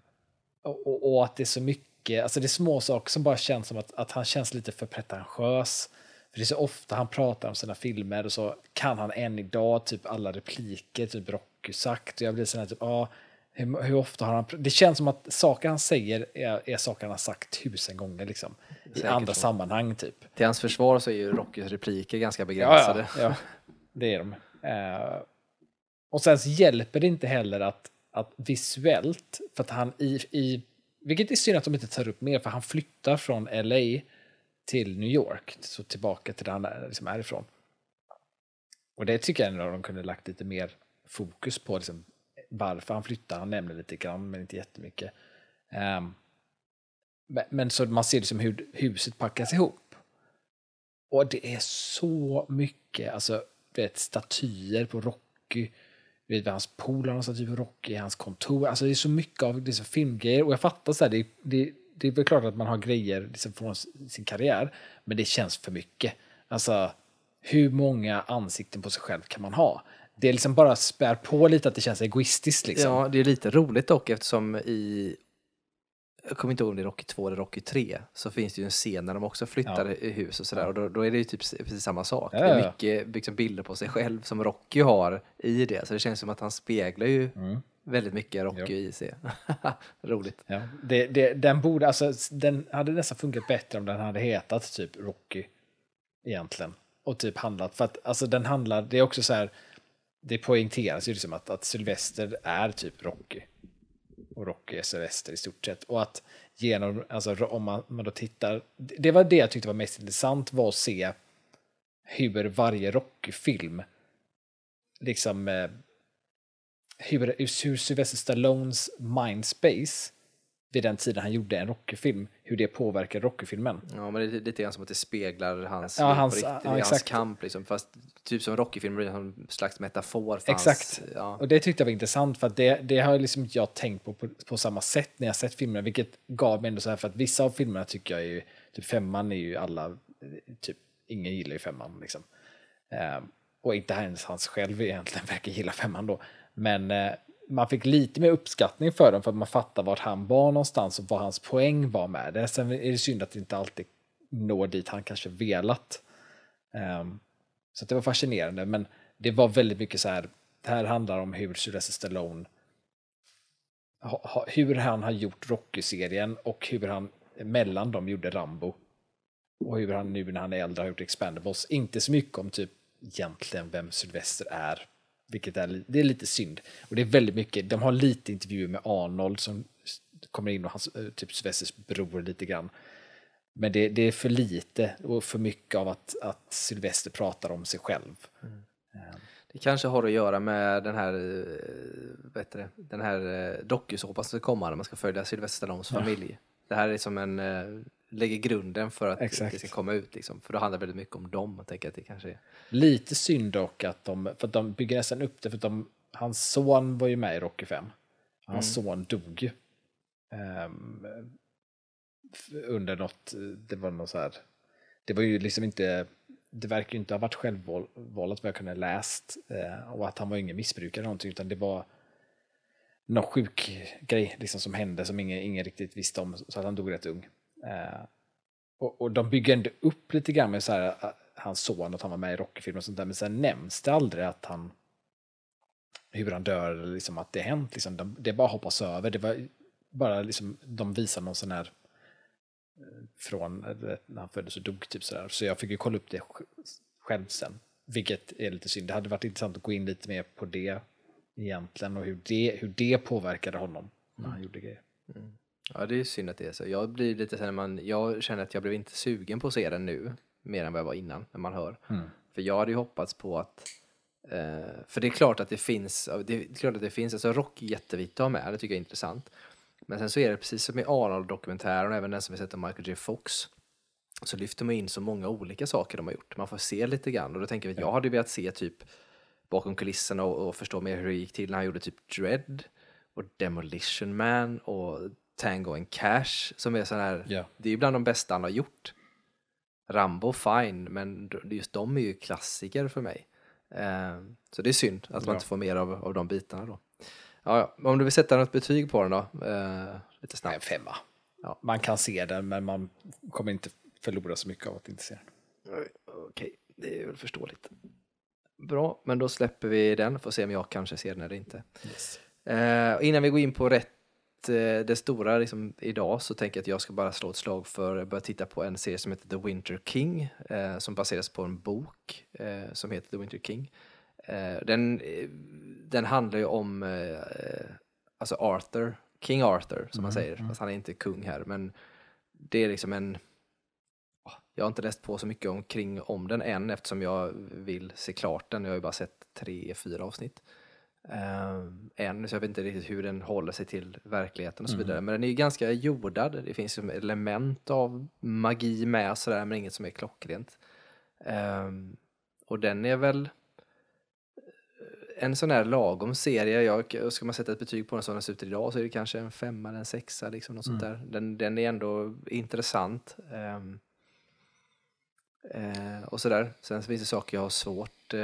och, och, att det är så mycket, alltså det är små saker som bara känns som att, att han känns lite för pretentiös. För det är så ofta han pratar om sina filmer och så kan han än idag typ alla repliker, typ Rocky sagt. Och jag blir sån här typ, ja, hur, hur ofta har han, det känns som att saker han säger är, är saker han har sagt tusen gånger liksom. I andra så. sammanhang typ. till hans försvar så är ju Rockys repliker ganska Ja, begränsade. ja, ja, det är de. Eh, och sen så hjälper det inte heller att, att visuellt, för att han i, i, vilket är synd att de inte tar upp mer, för han flyttar från LA till New York, så tillbaka till där han är, liksom är ifrån. Och det tycker jag ändå de kunde lagt lite mer fokus på, liksom, varför han flyttar. Han nämner lite grann, men inte jättemycket. Um, men, så man ser liksom hur huset packas ihop. Och det är så mycket, alltså, vet, statyer på Rocky. Du vet, hans polare har han rock Rocky, i hans kontor. Alltså det är så mycket av det är filmgrejer. Och jag fattar så här, det, det, det är väl klart att man har grejer liksom från sin karriär. Men det känns för mycket. Alltså, hur många ansikten på sig själv kan man ha? Det är liksom bara spär på lite att det känns egoistiskt liksom. Ja, det är lite roligt dock eftersom i, jag kommer inte ihåg om det är Rocky 2 eller Rocky 3, så finns det ju en scen när de också flyttar Ja. i hus och sådär. Och då, då är det ju typ precis samma sak. Ja, det är ja. mycket liksom, bilder på sig själv som Rocky har i det. Så det känns som att han speglar ju Mm. väldigt mycket Rocky i sig. [laughs] Roligt. Ja, det, det, den borde, alltså, den hade nästan funkat bättre om den hade hetat typ Rocky egentligen. Och typ handlat, för att alltså den handlar, det är också så här, det poängteras ju liksom att, att Sylvester är typ Rocky. Och Rocky är Sylvester i stort sett. Och att genom, alltså om man, man då tittar, det var det jag tyckte var mest intressant var att se hur varje Rocky-film liksom eh, hur, hur Sylvester Stallones mindspace vid den tiden han gjorde en Rocky-film, hur det påverkar Rocky-filmen. Ja, men det är lite grann som att det speglar hans, Ja, hans- riktigt, ja, hans kamp. Liksom. Fast typ som Rocky-filmer blir en slags metafor för Exakt. hans... Ja. Och det tyckte jag var intressant för att det, det har liksom inte jag tänkt på, på på samma sätt när jag sett filmerna, vilket gav mig ändå så här för att vissa av filmerna tycker jag är ju, typ femman är ju alla, typ ingen gillar ju femman liksom. Ehm, och inte ens hans själv egentligen [laughs] verkar gilla femman då. Men eh, man fick lite mer uppskattning för dem för att man fattar vart han var någonstans och vad hans poäng var med det. Sen är det synd att det inte alltid når dit han kanske velat. Um, så att det var fascinerande, men det var väldigt mycket så här, det här handlar om hur Sylvester Stallone, hur han har gjort Rocky-serien och hur han mellan dem gjorde Rambo. Och hur han nu när han är äldre har gjort Expendables. Inte så mycket om typ egentligen vem Sylvester är. Vilket är, det är lite synd. Och det är väldigt mycket, de har lite intervjuer med Arnold som kommer in och hans, eh, typ Sylvesters bror lite grann. Men det, det är för lite och för mycket av att, att Sylvester pratar om sig själv. Det kanske har att göra med den här, eh, vet du den här eh, dokusåpan som ska komma när man ska följa Sylvester Stallones familj. Det här är som en, eh, lägger grunden för att Exakt. det ska komma ut liksom. För då handlar det väldigt mycket om dem. Jag tänker att det kanske är. Lite synd dock att de, för att de bygger nästan upp det för att de, hans son var ju med i Rocky 5. Hans son dog ju. Ehm, f- under något, det var något så här, det var ju liksom inte, det verkar ju inte ha varit självvållat vad jag kunde läst. Eh, och att han var ingen missbrukare eller någonting, utan det var någon sjuk grej liksom, som hände som ingen, ingen riktigt visste om, så att han dog rätt ung. Eh, och, och de bygger ändå upp lite grann med så här, äh, hans son, att han var med i Rocky-filmer och sånt där, men sen nämns det aldrig att han hur han dör eller liksom att det hänt. Liksom. De, det bara hoppas över. Det var bara liksom, de visar någon sån här eh, från eh, när han föddes och dog typ sådär. Så jag fick ju kolla upp det sj- skämsen. Vilket är lite synd. Det hade varit intressant att gå in lite mer på det egentligen och hur det, hur det påverkade honom när han gjorde grejer. Ja, det är synd att det är så. Jag blir lite så här, när man, jag känner att jag blev inte sugen på att se den nu, mer än vad jag var innan, när man hör. För jag hade ju hoppats på att, eh, för det är klart att det finns, det är klart att det finns, alltså rock är jätteviktigt att ha med, det tycker jag är intressant. Men sen så är det precis som i Arnold-dokumentären och även den som vi sett av Michael J. Fox, så lyfter man in så många olika saker de har gjort. Man får se lite grann och då tänker vi att jag hade velat se typ bakom kulisserna och, och förstå mer hur det gick till när han gjorde typ Dread och Demolition Man och Tango and Cash som är sån här, Ja. det är bland de bästa han har gjort. Rambo fine, men just de är ju klassiker för mig. Eh, så det är synd att man Ja. inte får mer av, av de bitarna då. Ja, om du vill sätta något betyg på den då? Eh, lite Nej, en snabbt. femma. Ja. Man kan se den, men man kommer inte förlora så mycket av att inte se den. Okej, det är väl förståeligt. Bra, men då släpper vi den, får se om jag kanske ser den eller inte. Eh, och innan vi går in på rätt, eh, det stora liksom, idag så tänker jag att jag ska bara slå ett slag för börja titta på en serie som heter The Winter King eh, som baseras på en bok eh, som heter The Winter King. Eh, den, eh, den handlar ju om eh, alltså Arthur, King Arthur som man säger, fast han är inte kung här, men det är liksom en jag har inte läst på så mycket omkring om den än eftersom jag vill se klart den. Jag har ju bara sett tre, fyra avsnitt. Um, än, så jag vet inte riktigt hur den håller sig till verkligheten och så vidare. Men den är ju ganska jordad. Det finns ju element av magi med sådär, men inget som är klockrent. Ehm, och den är väl en sån här lagom serie. Jag, ska man sätta ett betyg på den som den ser ut idag så är det kanske en femma eller en sexa. Liksom, något sånt där. Den, den är ändå intressant. Ehm, Eh, och sådär. Sen finns det saker jag har svårt eh,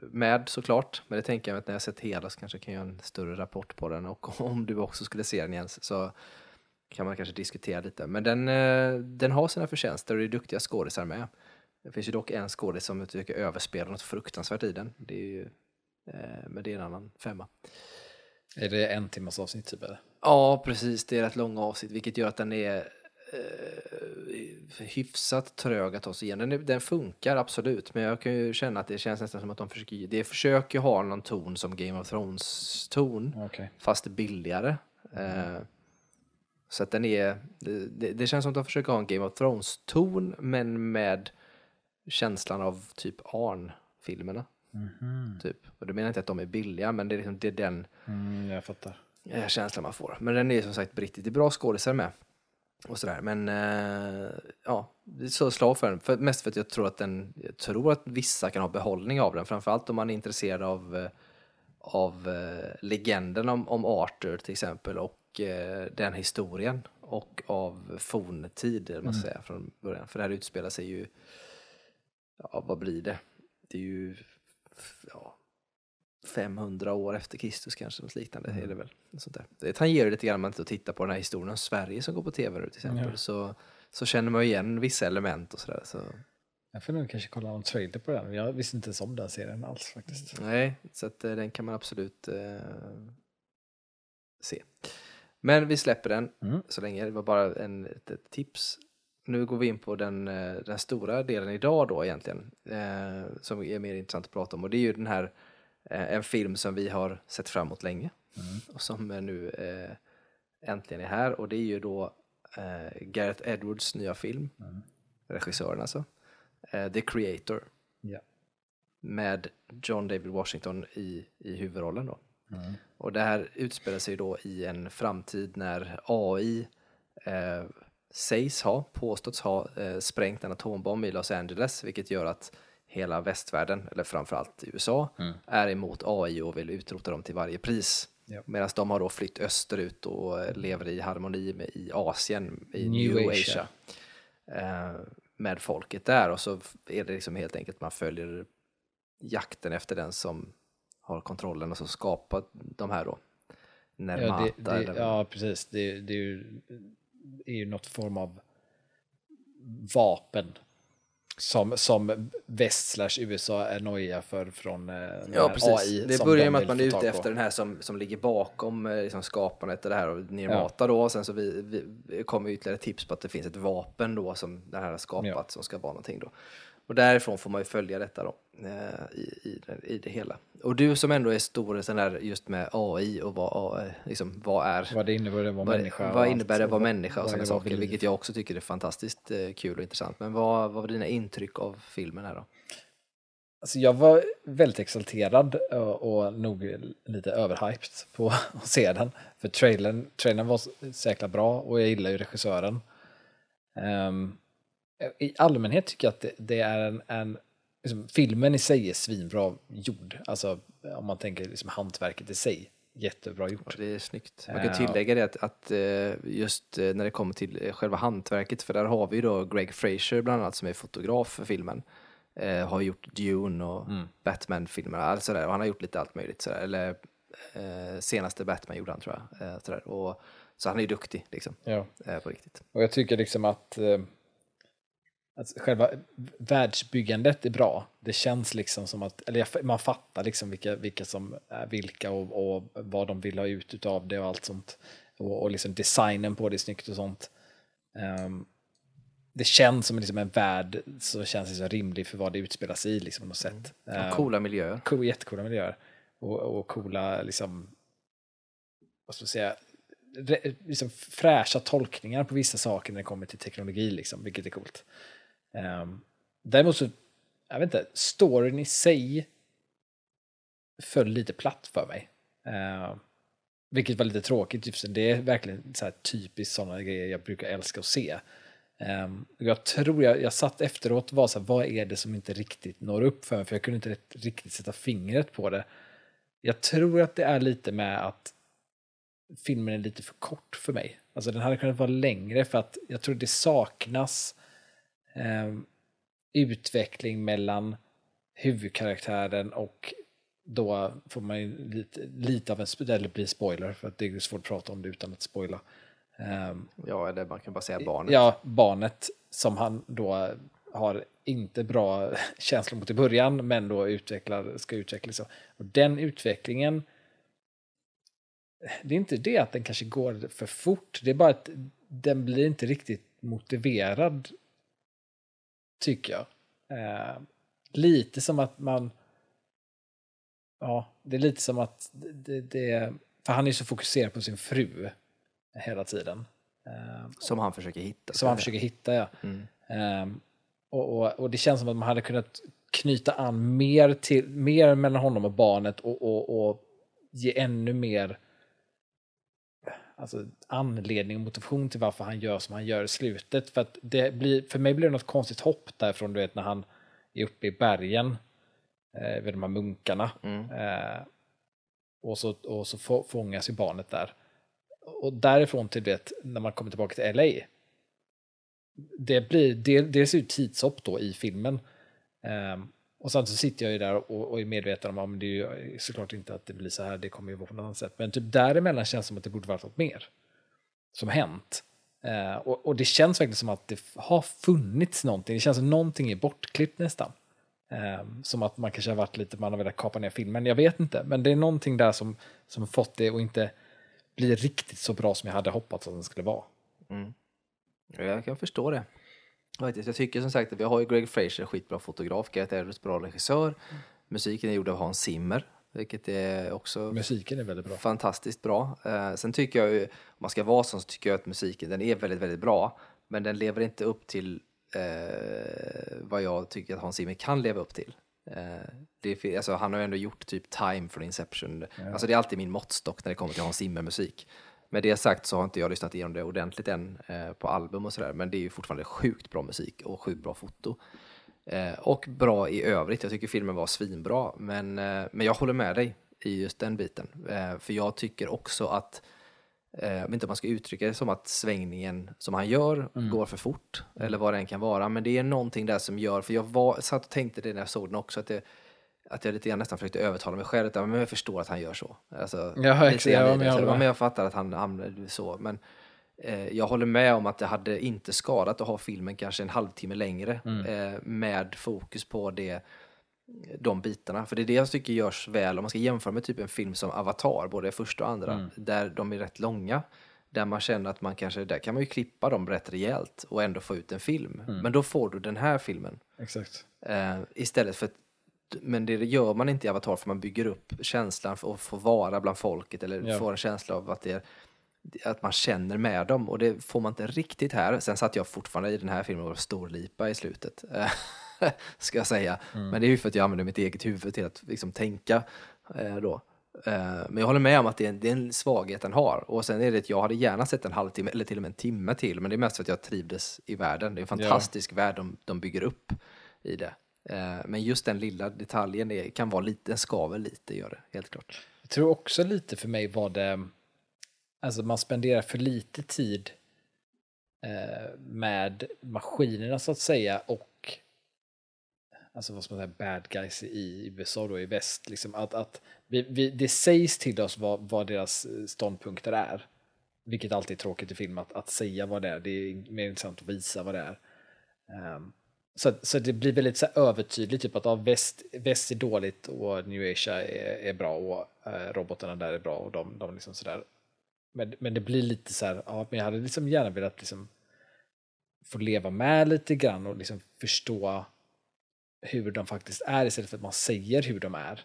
med såklart. Men det tänker jag att när jag sett hela så kanske jag kan göra en större rapport på den. Och [laughs] om du också skulle se den Jens så kan man kanske diskutera lite. Men den, eh, den har sina förtjänster och det är duktiga skådisar med. Det finns ju dock en skådis som jag tycker överspelar något fruktansvärt i den. Det är ju, eh, men det är en annan femma. Är det en timmas avsnitt typ? Eller? Ja, precis. Det är rätt långa avsnitt, vilket gör att den är eh, hyfsat trög att ta sig igenom. Den, den funkar absolut, men jag kan ju känna att det känns nästan som att de försöker, det försöker ha någon ton som Game of Thrones-ton, Okej. fast billigare. Eh, så att den är, det, det, känns som att de försöker ha en Game of Thrones-ton, men med känslan av typ Arn-filmerna. Typ. Och det menar jag inte att de är billiga, men det är, liksom, det är den Mm, jag fattar. känslan man får. Men den är som sagt brittisk. Det är bra skådisar med. Och sådär. Men eh, ja, så slag för den. För, mest för att jag tror att den, jag tror att vissa kan ha behållning av den. Framförallt om man är intresserad av, eh, av eh, legenden om, om Arthur till exempel och eh, den historien. Och av forntid, man ska säga, från början. För det här utspelar sig ju, ja vad blir det? Det är ju, ja, 500 år efter Kristus kanske, något liknande är det väl. Något Sånt där. Det tangerar lite grann om man inte tittar på den här historien om Sverige som går på tv nu till exempel. Ja. Så, så känner man ju igen vissa element och sådär. Så, Jag får nog kanske kolla någon trailer på den. Jag visste inte ens om den serien alls faktiskt. nej, så att, eh, den kan man absolut eh, se. Men vi släpper den Mm. så länge. Det var bara en, ett, ett tips. Nu går vi in på den, eh, den stora delen idag då egentligen. Eh, som är mer intressant att prata om. Och det är ju den här, en film som vi har sett fram emot länge. Och som eh, nu eh, äntligen är här. Och det är ju då eh, Gareth Edwards nya film. Regissören alltså. Eh, The Creator. Ja. Med John David Washington i, i huvudrollen då. Och det här utspelar sig då i en framtid när AI eh, sägs ha, påståtts ha, eh, sprängt en atombomb i Los Angeles, vilket gör att hela västvärlden, eller framförallt USA, är emot AI och vill utrota dem till varje pris. Ja. Medan de har då flytt österut och lever i harmoni med, i Asien, i New New, Asia. Asia, eh, med folket där. Och så är det liksom helt enkelt man följer jakten efter den som har kontrollen och så skapar de här då Ja, Nermata. det, det, eller- ja precis. Det, det är, ju, är ju något form av vapen som, som väst slash USA är nojiga för från eh, Ja, precis. AI det börjar med att man är ute efter den här som, som ligger bakom eh, liksom, skapandet av det här och Nirmata då. Och sen så vi, vi, kommer ytterligare tips på att det finns ett vapen då som den här har skapat Ja. som ska vara någonting då. Och därifrån får man ju följa detta då, eh, i, i, det- i det hela. Och du som ändå är stor sån där just med AI och vad, AI, liksom, vad är Vad det innebär att vara människa. vad innebär det att vara människa och sådana saker, vilket jag också tycker är fantastiskt eh, kul och intressant. Men vad, vad var dina intryck av filmen här då? Alltså jag var väldigt exalterad och, och nog lite överhyped på [laughs] att se den. För trailern, trailern var så jäkla bra och jag gillar ju regissören. Ehm, I allmänhet tycker jag att det, det är en, en liksom, filmen i sig är svinbra gjord. Alltså om man tänker liksom hantverket i sig, jättebra gjort. Det är snyggt. Man kan Ja. tillägga det att, att eh, just eh, när det kommer till eh, själva hantverket, för där har vi då Greg Fraser bland annat som är fotograf för filmen. Eh, har gjort Dune och Batman-filmerna, alltså där, och han har gjort lite allt möjligt. Sådär. Eller eh, senaste Batman gjorde han tror jag. Eh, sådär. Och, så han är ju duktig liksom, Ja. eh, på riktigt. Och jag tycker liksom att, att själva världsbyggandet är bra. Det känns liksom som att, eller man fattar liksom vilka, vilka som är vilka och, och vad de vill ha ut av det och allt sånt. Och, och liksom designen på det är snyggt och sånt. Ehm, det känns som liksom en värld som känns liksom rimlig för vad det utspelar sig i liksom, på något sätt. Och Ehm, coola miljöer. cool, jättecoola miljöer. Och, och coola, liksom, vad ska man säga, liksom fräscha tolkningar på vissa saker när det kommer till teknologi, liksom, vilket är coolt. Um, däremot så, jag vet inte, storyn i sig föll lite platt för mig. Uh, vilket var lite tråkigt, typ just för det är verkligen så här typiskt sådana grejer jag brukar älska att se. Um, jag tror jag, jag satt efteråt och var så här, vad är det som inte riktigt når upp för mig? För jag kunde inte riktigt sätta fingret på det. Jag tror att det är lite med att filmen är lite för kort för mig. Alltså den hade kunnat vara längre för att jag tror det saknas ehm, utveckling mellan huvudkaraktären och då får man ju lite, lite av en, eller blir spoiler för att det är svårt att prata om det utan att spoila. Ehm, Ja, eller man kan bara säga barnet. Ja, barnet som han då har inte bra [laughs] känslor mot i början, men då utvecklar, ska utvecklas. Och den utvecklingen, det är inte det att den kanske går för fort, det är bara att den blir inte riktigt motiverad, tycker jag. Eh, lite som att man, ja, det är lite som att det, det för han är så fokuserad på sin fru hela tiden. Eh, Som han försöker hitta. som han försöker hitta, ja. Mm. Ehm, och, och, och det känns som att man hade kunnat knyta an mer, till, mer mellan honom och barnet och, och, och ge ännu mer alltså, anledning och motivation till varför han gör som han gör i slutet. För, att det blir, för mig blir det något konstigt hopp därifrån, du vet, när han är uppe i bergen eh, vid de här munkarna. Mm. Eh, och så, och så få- fångas ju barnet där. Och därifrån till det, när man kommer tillbaka till LA. Det blir det, dels ju tidshopp då i filmen. Ehm, och sen så sitter jag ju där och, och är medveten om att det är ju eh, såklart inte att det blir så här, det kommer ju vara på något annat sätt. Men typ däremellan känns det som att det borde varit något mer som hänt. Eh, och, och det känns verkligen som att det har funnits någonting. Det känns som någonting är bortklippt nästan. Eh, som att man kanske har varit lite, man har velat kapa ner filmen. Jag vet inte, men det är någonting där som, som fått det att inte bli riktigt så bra som jag hade hoppats att den skulle vara. Mm. Jag kan förstå det. Faktiskt. Jag tycker som sagt att vi har ju Greg Fraser, skitbra fotograf, Gareth Edwards, bra regissör. Musiken är gjord av Hans Zimmer, vilket är också Musiken är väldigt bra. fantastiskt bra. Eh, sen tycker jag ju, om man ska vara sån så tycker jag att musiken den är väldigt, väldigt bra. Men den lever inte upp till eh, vad jag tycker att Hans Zimmer kan leva upp till. Eh, det alltså, han har ju ändå gjort typ Time från Inception. Alltså det är alltid min måttstock när det kommer till Hans Zimmer-musik. Med det sagt så har inte jag lyssnat igenom det ordentligt än eh, på album och sådär. Men det är ju fortfarande sjukt bra musik och sjukt bra foto. Eh, och bra i övrigt. Jag tycker filmen var svinbra. Men, eh, men jag håller med dig i just den biten. För jag tycker också att, jag vet inte om man ska uttrycka det som att svängningen som han gör går för fort. Eller vad det än kan vara. Men det är någonting där som gör, för jag var, satt och tänkte det när jag såg den också, att, det, att jag lite grann nästan försökte övertala mig själv. Att, men jag förstår att han gör så. Alltså, Ja, exakt. Ja, men jag men jag fattar att han, han så. Men eh, jag håller med om att det hade inte skadat att ha filmen kanske en halvtimme längre Mm. eh, med fokus på det, de bitarna. För det är det jag tycker görs väl om man ska jämföra med typ en film som Avatar, både första och andra, Mm. där de är rätt långa. där man känner att man kanske, där kan man ju klippa dem rätt rejält och ändå få ut en film. Men då får du den här filmen. Exakt. Eh, istället för men det gör man inte i Avatar för man bygger upp känslan för att få vara bland folket eller Ja. får en känsla av att, det att man känner med dem och det får man inte riktigt här. Sen satt jag fortfarande i den här filmen och storlipa i slutet, [laughs] ska jag säga. Men det är ju för att jag använder mitt eget huvud till att liksom tänka eh, då. Eh, Men jag håller med om att det är, en, det är en svaghet den har. Och sen är det att jag hade gärna sett en halvtimme eller till och med en timme till. Men det är mest för att jag trivdes i världen. Det är en fantastisk värld de, de bygger upp i det. Eh, men just den lilla detaljen är, kan vara lite, den skaver lite, gör det, helt klart. Jag tror också lite för mig var det, alltså man spenderar för lite tid eh, med maskinerna så att säga och alltså vad ska man säga, bad guys i USA då i väst. Liksom att, att vi, vi, det sägs till oss vad, vad deras ståndpunkter är. Vilket alltid är tråkigt i film att, att säga vad det är. Det är mer intressant att visa vad det är. Ehm, så, så det blir väldigt så här övertydligt, typ att ja, väst, väst är dåligt och New Asia är, är bra och eh, robotarna där är bra och de, de liksom sådär. Men, men det blir lite så här, ja, men jag hade liksom gärna velat liksom få leva med lite grann och liksom förstå hur de faktiskt är istället för att man säger hur de är.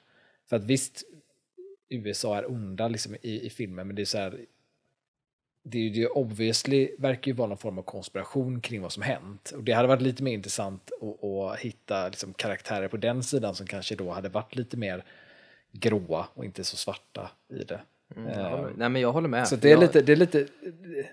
För att visst, USA är onda liksom i, i filmen, men det är så här, det är ju obviously verkar ju vara någon form av konspiration kring vad som hänt. Och det hade varit lite mer intressant att, att hitta liksom karaktärer på den sidan som kanske då hade varit lite mer gråa och inte så svarta i det. Eh, Nej, men jag håller med. så det är, Jag- lite, det är lite,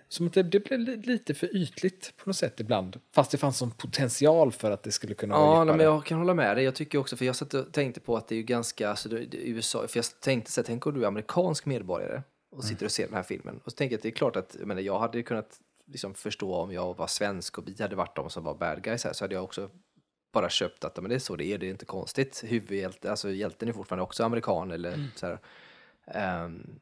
som att det, det blir li- lite för ytligt på något sätt ibland. Fast det fanns som potential för att det skulle kunna vara Ja, djupare. men jag kan hålla med dig. Jag tycker också, för jag satt och tänkte på att det är ju ganska, alltså, det, det, USA, för jag tänkte så här, tänk om du är amerikansk medborgare och sitter och ser den här filmen. Och så tänker jag att det är klart att, jag menar, jag hade kunnat liksom förstå om jag var svensk och vi hade varit de som var bad guys här, så hade jag också bara köpt att men det är så det är, det är inte konstigt. Huvudhjälte, alltså hjälten är fortfarande också amerikan eller så här. Ehm,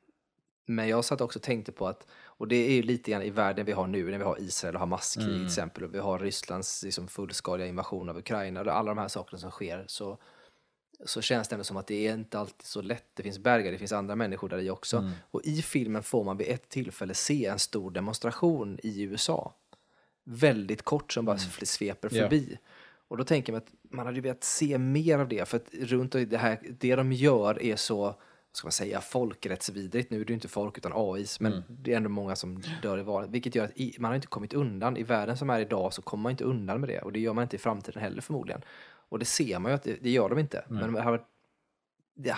men jag satt också och tänkte på att, och det är ju lite grann i världen vi har nu, när vi har Israel och Hamas-krig till exempel, och vi har Rysslands liksom, fullskaliga invasion av Ukraina, och alla de här sakerna som sker, så, så känns det ändå som att det är inte alltid så lätt. Det finns bergar, det finns andra människor där i också. Och i filmen får man vid ett tillfälle se en stor demonstration i USA. Väldigt kort som bara sveper Ja. förbi. Och då tänker man att man hade velat se mer av det, för att runt det här, det de gör är så, ska man säga, folkrättsvidrigt. Nu är det ju inte folk utan AIs, men det är ändå många som dör i valet. Vilket gör att man har inte kommit undan. I världen som är idag så kommer man inte undan med det. Och det gör man inte i framtiden heller förmodligen. Och det ser man ju att det, det gör de inte. Men man hade,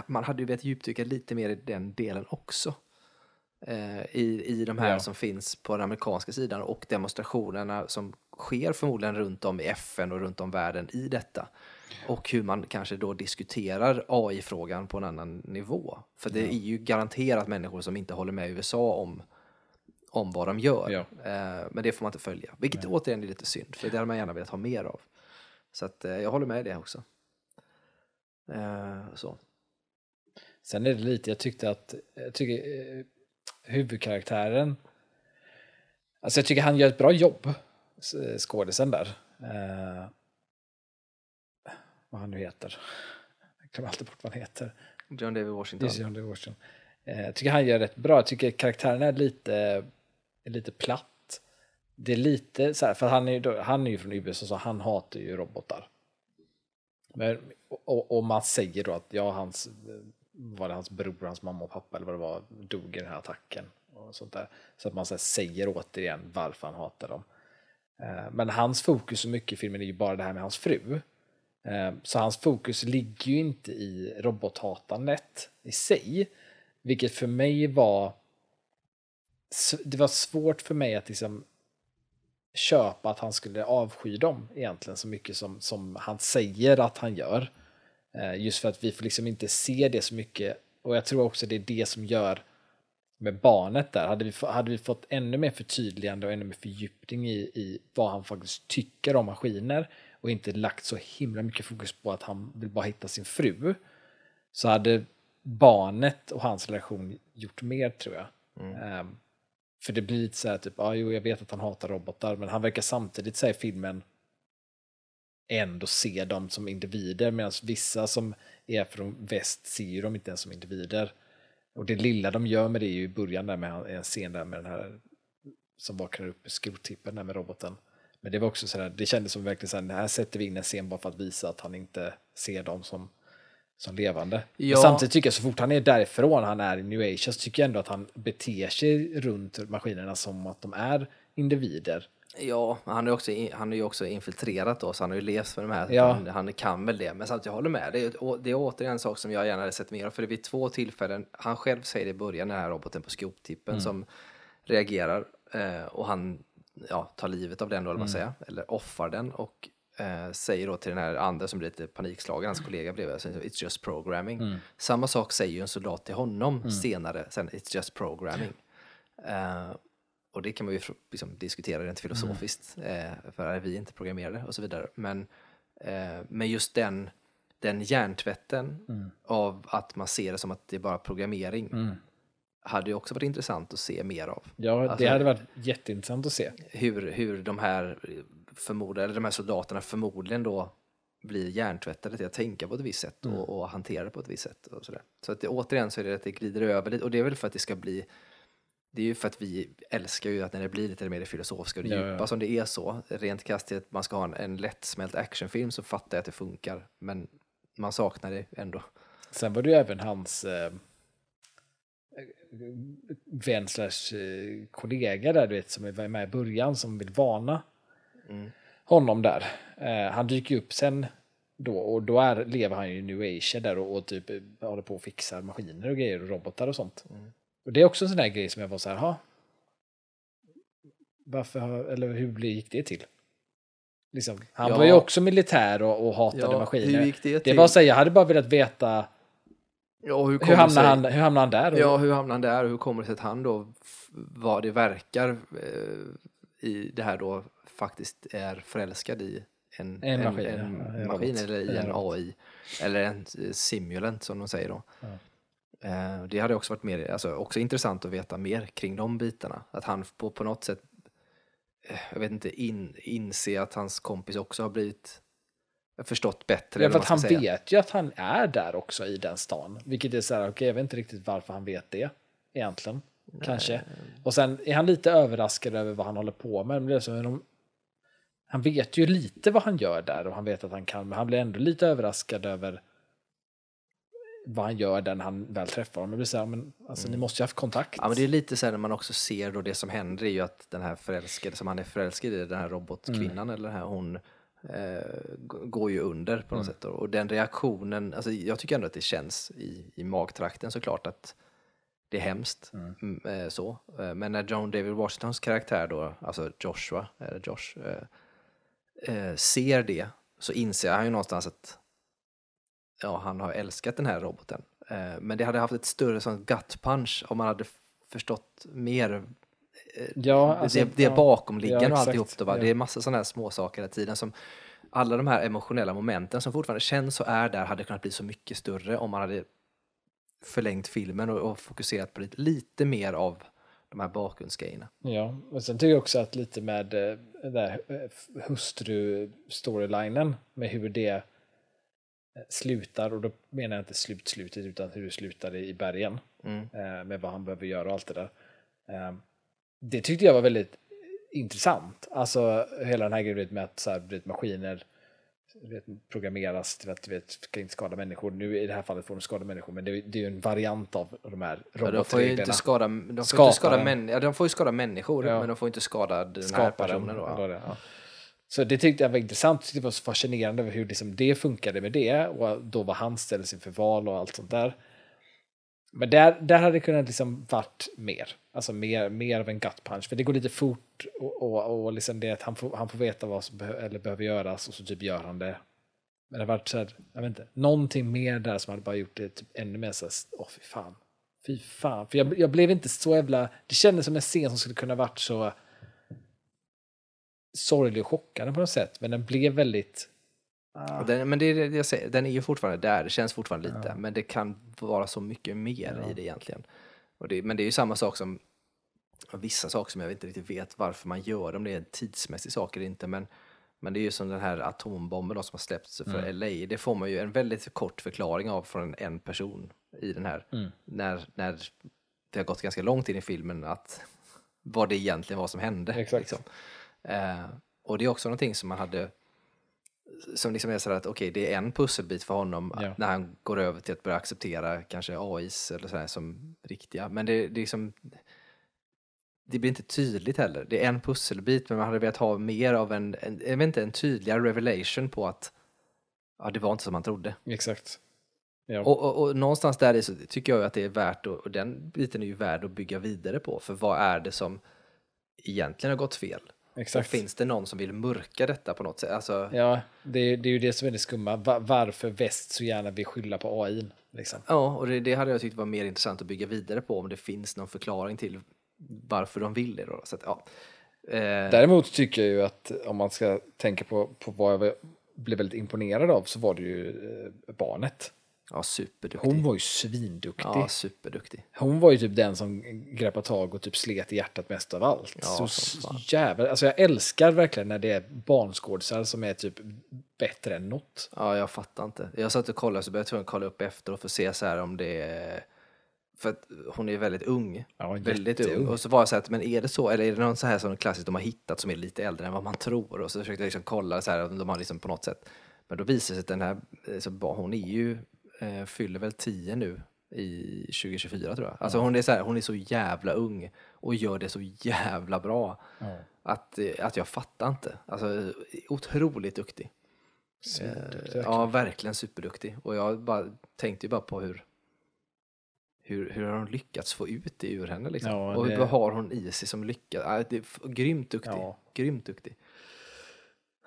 man hade ju velat djupdyka lite mer i den delen också. Eh, i, I de här Ja. som finns på den amerikanska sidan och demonstrationerna som sker förmodligen runt om i FN och runt om världen i detta. Och hur man kanske då diskuterar AI-frågan på en annan nivå. För det är ju garanterat människor som inte håller med USA om, om vad de gör. Ja. Eh, men det får man inte följa. Vilket återigen är lite synd, för det hade man gärna velat ha mer av. Så att, eh, jag håller med i det också. Eh, så. Sen är det lite, jag tyckte att, jag tycker eh, huvudkaraktären, alltså jag tycker han gör ett bra jobb, skådisen där. Eh, vad han nu heter. Jag glömmer alltid bort vad han heter. John David Washington. Det är John Washington. Eh, jag tycker han gör rätt bra. Jag tycker karaktären är lite, är lite platt. Det är lite så här, för han är ju, han är ju från USA så han hatar ju robotar. Men, och, och man säger då att ja, hans, var det hans bror, hans mamma och pappa eller vad det var, dog i den här attacken. Och sånt där. Så att man så här, säger återigen varför han hatar dem. Eh, men hans fokus så mycket i filmen är ju bara det här med hans fru. Eh, så hans fokus ligger ju inte i robothatandet i sig. Vilket för mig var... Det var svårt för mig att liksom köpa att han skulle avsky dem egentligen så mycket som, som han säger att han gör. Eh, Just för att vi får liksom inte se det så mycket. Och jag tror också det är det som gör med barnet där. Hade vi, hade vi fått ännu mer förtydligande och ännu mer fördjupning i, i vad han faktiskt tycker om maskiner och inte lagt så himla mycket fokus på att han vill bara hitta sin fru så hade barnet och hans relation gjort mer tror jag. Ehm, för det blir lite så här typ, ah, jo jag vet att han hatar robotar men han verkar samtidigt säga i filmen ändå se dem som individer medan vissa som är från väst ser ju dem inte ens som individer. Och det lilla de gör med det är ju i början där med en scen där med den här som vaknar upp i skrottippen där med roboten. Men det var också sådär, det kändes som verkligen såhär, här sätter vi in en scen bara för att visa att han inte ser dem som, som levande. Ja. Men samtidigt tycker jag så fort han är därifrån, han är i New Asia, så tycker jag ändå att han beter sig runt maskinerna som att de är individer. Ja, han är, också, han är ju också infiltrerat då, så han har ju levt med de här. Ja. Han, han kan väl det. Men samtidigt, jag håller med. Det är, det är återigen en sak som jag gärna hade sett mer av. För det är vid två tillfällen, han själv säger det i början, den här roboten på skoptippen som reagerar. Eh, och han ja, tar livet av den då, eller vad man säger. Eller offar den. Och eh, säger då till den här andra som blir lite panikslagen, hans kollega bredvid, alltså, it's just programming. Samma sak säger ju en soldat till honom senare, sen it's just programming. Eh, och det kan man ju liksom diskutera rent filosofiskt, eh, för är vi inte programmerade och så vidare. Men, eh, men just den, den hjärntvätten av att man ser det som att det är bara programmering hade ju också varit intressant att se mer av. Ja, Alltså- det hade varit jätteintressant att se. Hur, hur de här förmodligen, eller de här soldaterna förmodligen då blir hjärntvättade till att tänka på ett visst sätt och, och hantera på ett visst sätt. Och sådär. Så att det, återigen så är det att det glider över lite och det är väl för att det ska bli det är ju för att vi älskar ju att när det blir lite mer det filosofiska och det Ja, ja. djupa som det är så. Rent krasst att man ska ha en, en lättsmält actionfilm så fattar jag att det funkar. Men man saknar det ändå. Sen var det ju även hans eh, vän slash eh, kollega där, du vet, som var med i början, som vill varna honom där. Eh, han dyker upp sen då, och då är, lever han ju i New Asia där och, och typ eh, håller på och fixar maskiner och grejer och robotar och sånt. Och det är också en sån där grej som jag var så här, ha. Varför, eller hur gick det till? Liksom, han Ja. var ju också militär och, och hatade Ja, maskiner. det det till? var så här, jag hade bara velat veta Ja, hur, hur hamnar, sig- han, hur hamnar han där? Ja, hur hamnar han där och hur kommer det sig att han då, vad det verkar eh, i det här då, faktiskt är förälskad i en, En maskin, en, ja, maskin eller i En. AI, eller en simulant som de säger då. Eh, Det hade också varit mer, alltså, också intressant att veta mer kring de bitarna. Att han på, på något sätt, eh, jag vet inte, in, inse att hans kompis också har blivit förstått bättre. Ja, för att han säga. vet ju att han är där också i den stan. Vilket är så här, okej, jag vet inte riktigt varför han vet det egentligen. Kanske. Och sen är han lite överraskad över vad han håller på med. Men det är så, de, han vet ju lite vad han gör där och han vet att han kan, men han blir ändå lite överraskad över vad han gör där när han väl träffar honom. Det blir så här, men alltså, ni måste ju ha haft kontakt. Mm. Ja, men det är lite så här när man också ser då det som händer är ju att den här förälskade som han är förälskad i, den här robotkvinnan Mm. eller den här hon eh, går ju under på något Mm. sätt. Och den reaktionen, alltså jag tycker ändå att det känns i, i magtrakten såklart att det är hemskt. Mm, eh, så. Eh, men när John David Washingtons karaktär då, alltså Joshua, eller Josh, eh, eh, ser det så inser han ju någonstans att ja, han har älskat den här roboten. Eh, men det hade haft ett större sånt gut punch om man hade förstått mer ja, alltså, det, det ja. bakomliggande Ja, och alltihop. Det, va? Ja. det är massa sådana här små saker hela tiden som alla de här emotionella momenten som fortfarande känns och är där hade kunnat bli så mycket större om man hade förlängt filmen och, och fokuserat på lite, lite mer av de här bakgrundsgrejerna. Ja, och sen tycker jag också att lite med eh, den där eh, hustru-storylinen med hur det eh, slutar, och då menar jag inte slutslutet utan hur det slutade i bergen Mm. med vad han behöver göra och allt det där. Eh, Det tyckte jag var väldigt intressant. Alltså hela den här grejen med att så här, maskiner vet, programmeras till att vet, ska inte skada människor. Nu i det här fallet får de skada människor, men det, det är ju en variant av de här Ja, de får ju robotreglerna. inte skada, de får inte Skaparen. skada, män, ja, de får ju skada människor, Ja. men de får inte skada den här skaparen. personen. Då, ja. det, ja. Så det tyckte jag var intressant, det var så fascinerande över hur liksom det funkade med det och då var han ställdes inför val och allt sånt där. Men där, där hade det kunnat liksom varit mer, alltså mer, mer av en gut punch, för det går lite fort och, och, och liksom det att han får, han får veta vad som behö, eller behöver göras och så typ gör han det. Men det har varit så här, jag vet inte, någonting mer där som hade bara gjort det typ ännu mer så här, åh fy fan. Fy fan, för jag, jag blev inte så jävla, det kändes som en scen som skulle kunna varit så sorglig och chockande på något sätt, men den blev väldigt... Och Den, men det är det jag säger, den är ju fortfarande där, det känns fortfarande lite, men det kan vara så mycket mer i det egentligen. Det, men det är ju samma sak som vissa saker som jag inte riktigt vet varför man gör, om det är en tidsmässig sak eller inte, men, men det är ju som den här atombomben då som har släppts för LA, det får man ju en väldigt kort förklaring av från en person i den här, när, när det har gått ganska långt in i filmen att vad det egentligen var som hände. Exakt. Liksom. Eh, och det är också någonting som man hade som liksom är sådär att okej, det är en pusselbit för honom Ja. när han går över till att börja acceptera kanske AIs eller sådär som riktiga. Men det, det är liksom det blir inte tydligt heller. Det är en pusselbit, men man hade velat ha mer av en, en jag vet inte, en tydligare revelation på att ja, det var inte som man trodde. Exakt. Ja. Och, och, och någonstans där i så tycker jag att det är värt, och den biten är ju värd att bygga vidare på, för vad är det som egentligen har gått fel? Och Exakt. finns det någon som vill mörka detta på något sätt? Alltså, Ja, det, det är ju det som är det skumma. Va- varför väst så gärna vill skylla på AI. Liksom. Ja, och det, det hade jag tyckt var mer intressant att bygga vidare på om det finns någon förklaring till varför de vill det. Då. Så att, ja. eh, Däremot tycker jag ju att om man ska tänka på, på vad jag blev väldigt imponerad av så var det ju eh, barnet. Ja, superduktig. Hon var ju svinduktig. ja, superduktig. Hon var ju typ den som greppade tag och typ slet i hjärtat mest av allt. Ja, så jävla, alltså jag älskar verkligen när det är barnskådisar som är typ bättre än något. Ja, jag fattar inte. Jag satt och kollade så började jag kolla upp efteråt för att se så här om det är... För att hon är väldigt ung. Ja, väldigt ung. Och så var jag så här, men är det så? Eller är det någon så här som klassiskt de har hittat som är lite äldre än vad man tror? Och så försökte jag liksom kolla så här om de har liksom på något sätt. Men då visar det sig att den här, eh, så hon är ju, eh, fyller väl 10 nu i 2024 tror jag. Alltså hon är så här, hon är så jävla ung och gör det så jävla bra. Att, eh, att jag fattar inte. Alltså otroligt duktig. Svinduktig. Ja, verkligen superduktig. Och jag bara, tänkte ju bara på hur, hur, hur har hon lyckats få ut det ur henne liksom? Ja, och det- vad har hon i sig som lyckas? Ja, det är grymt duktig. Ja. Grymt duktig.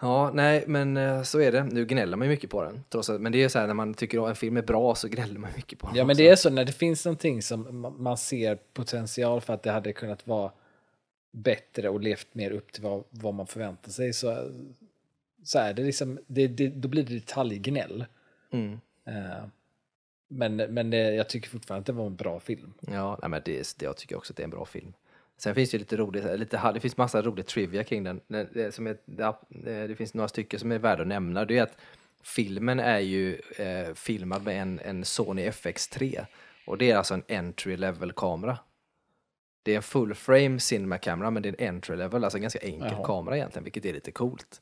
Ja, nej, men eh, så är det. Nu gnäller man ju mycket på den. Trots att, men det är så här när man tycker att en film är bra så gnäller man mycket på den. Ja men också. det är så när det finns någonting som ma- man ser potential för att det hade kunnat vara bättre och levt mer upp till vad, vad man förväntar sig så, så är det liksom, det, det, då blir det detaljgnäll. Mm. Eh, men men det, jag tycker fortfarande att det var en bra film. Ja, nej, men det, jag tycker också att det är en bra film. Sen finns det lite roligt, lite, det finns massa roligt trivia kring den. Det, som är, det, det finns några stycken som är värda att nämna. Det är att filmen är ju eh, filmad med en, en Sony FX3 och det är alltså en entry level kamera. Det är en full frame cinema kamera men det är en entry level, alltså en ganska enkel Jaha. kamera egentligen, vilket är lite coolt.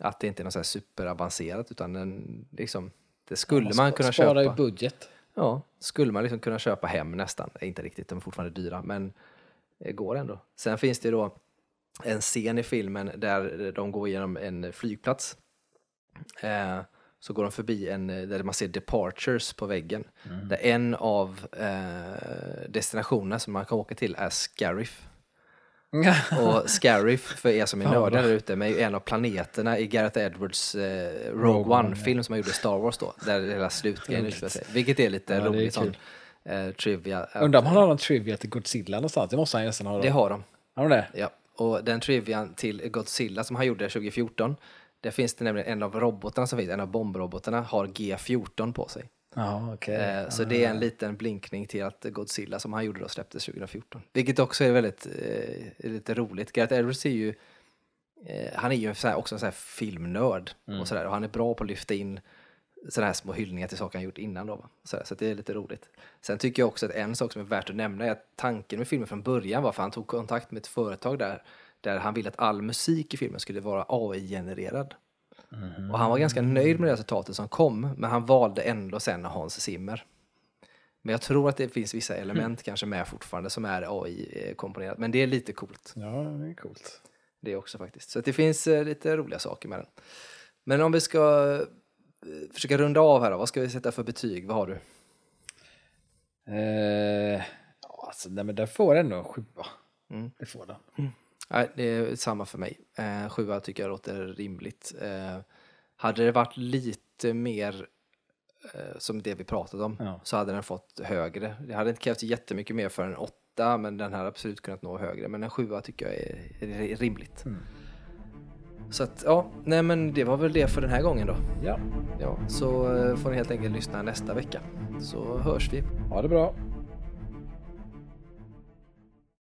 Att det inte är något så här superavancerat utan en, liksom, det skulle man kunna Spara köpa. i budget. Ja, skulle man liksom kunna köpa hem nästan. Eh, Inte riktigt, de är fortfarande dyra, men går ändå. Sen finns det då en scen i filmen där de går igenom en flygplats. Eh, så går de förbi en, eh, där man ser departures på väggen. Där en av eh, destinationerna som man kan åka till är Scariff. [laughs] Och Scariff, för er som är nördar där ute, är en av planeterna i Gareth Edwards eh, Rogue, Rogue One, One-film som han gjorde i Star Wars då, där hela slutgrejen utspelar sig. Vilket är lite Ja, roligt. Eh, trivia. Undrar om han har någon trivia till Godzilla någonstans? Det måste han nästan ha. Då. Det har de. Har de det? Ja, och den trivian till Godzilla som han gjorde 2014, där finns det nämligen en av robotarna som finns, en av bombrobotarna, har G14 på sig. Ja, okej. Eh, så det är en liten blinkning till att Godzilla som han gjorde då släpptes 2014. Vilket också är väldigt eh, lite roligt. Gareth Edwards är ju, eh, han är ju också en sån här filmnörd och, sådär, och han är bra på att lyfta in sådana här små hyllningar till saker han gjort innan. Då, så, så det är lite roligt. Sen tycker jag också att en sak som är värt att nämna är att tanken med filmen från början var för han tog kontakt med ett företag där, där han ville att all musik i filmen skulle vara AI-genererad. Och han var ganska nöjd med det resultatet som kom, men han valde ändå sen Hans Zimmer. Men jag tror att det finns vissa element kanske med fortfarande som är AI-komponerat, men det är lite coolt. Ja, det är coolt. Det också faktiskt. Så det finns eh, lite roliga saker med den. Men om vi ska försöka runda av här då, vad ska vi sätta för betyg? Vad har du? Eh, alltså, nej, men den får ändå en sjua. Mm. Det får den. Nej, det är samma för mig. Eh, sjua tycker jag låter rimligt. Eh, hade det varit lite mer eh, som det vi pratat om Ja. så hade den fått högre. Det hade inte krävts jättemycket mer för en åtta, men den hade absolut kunnat nå högre. Men en sjua tycker jag är, är rimligt. Mm. Så att, ja, nej men det var väl det för den här gången då. Ja, Ja, så eh, får ni helt enkelt lyssna nästa vecka. Så hörs vi. ha det bra.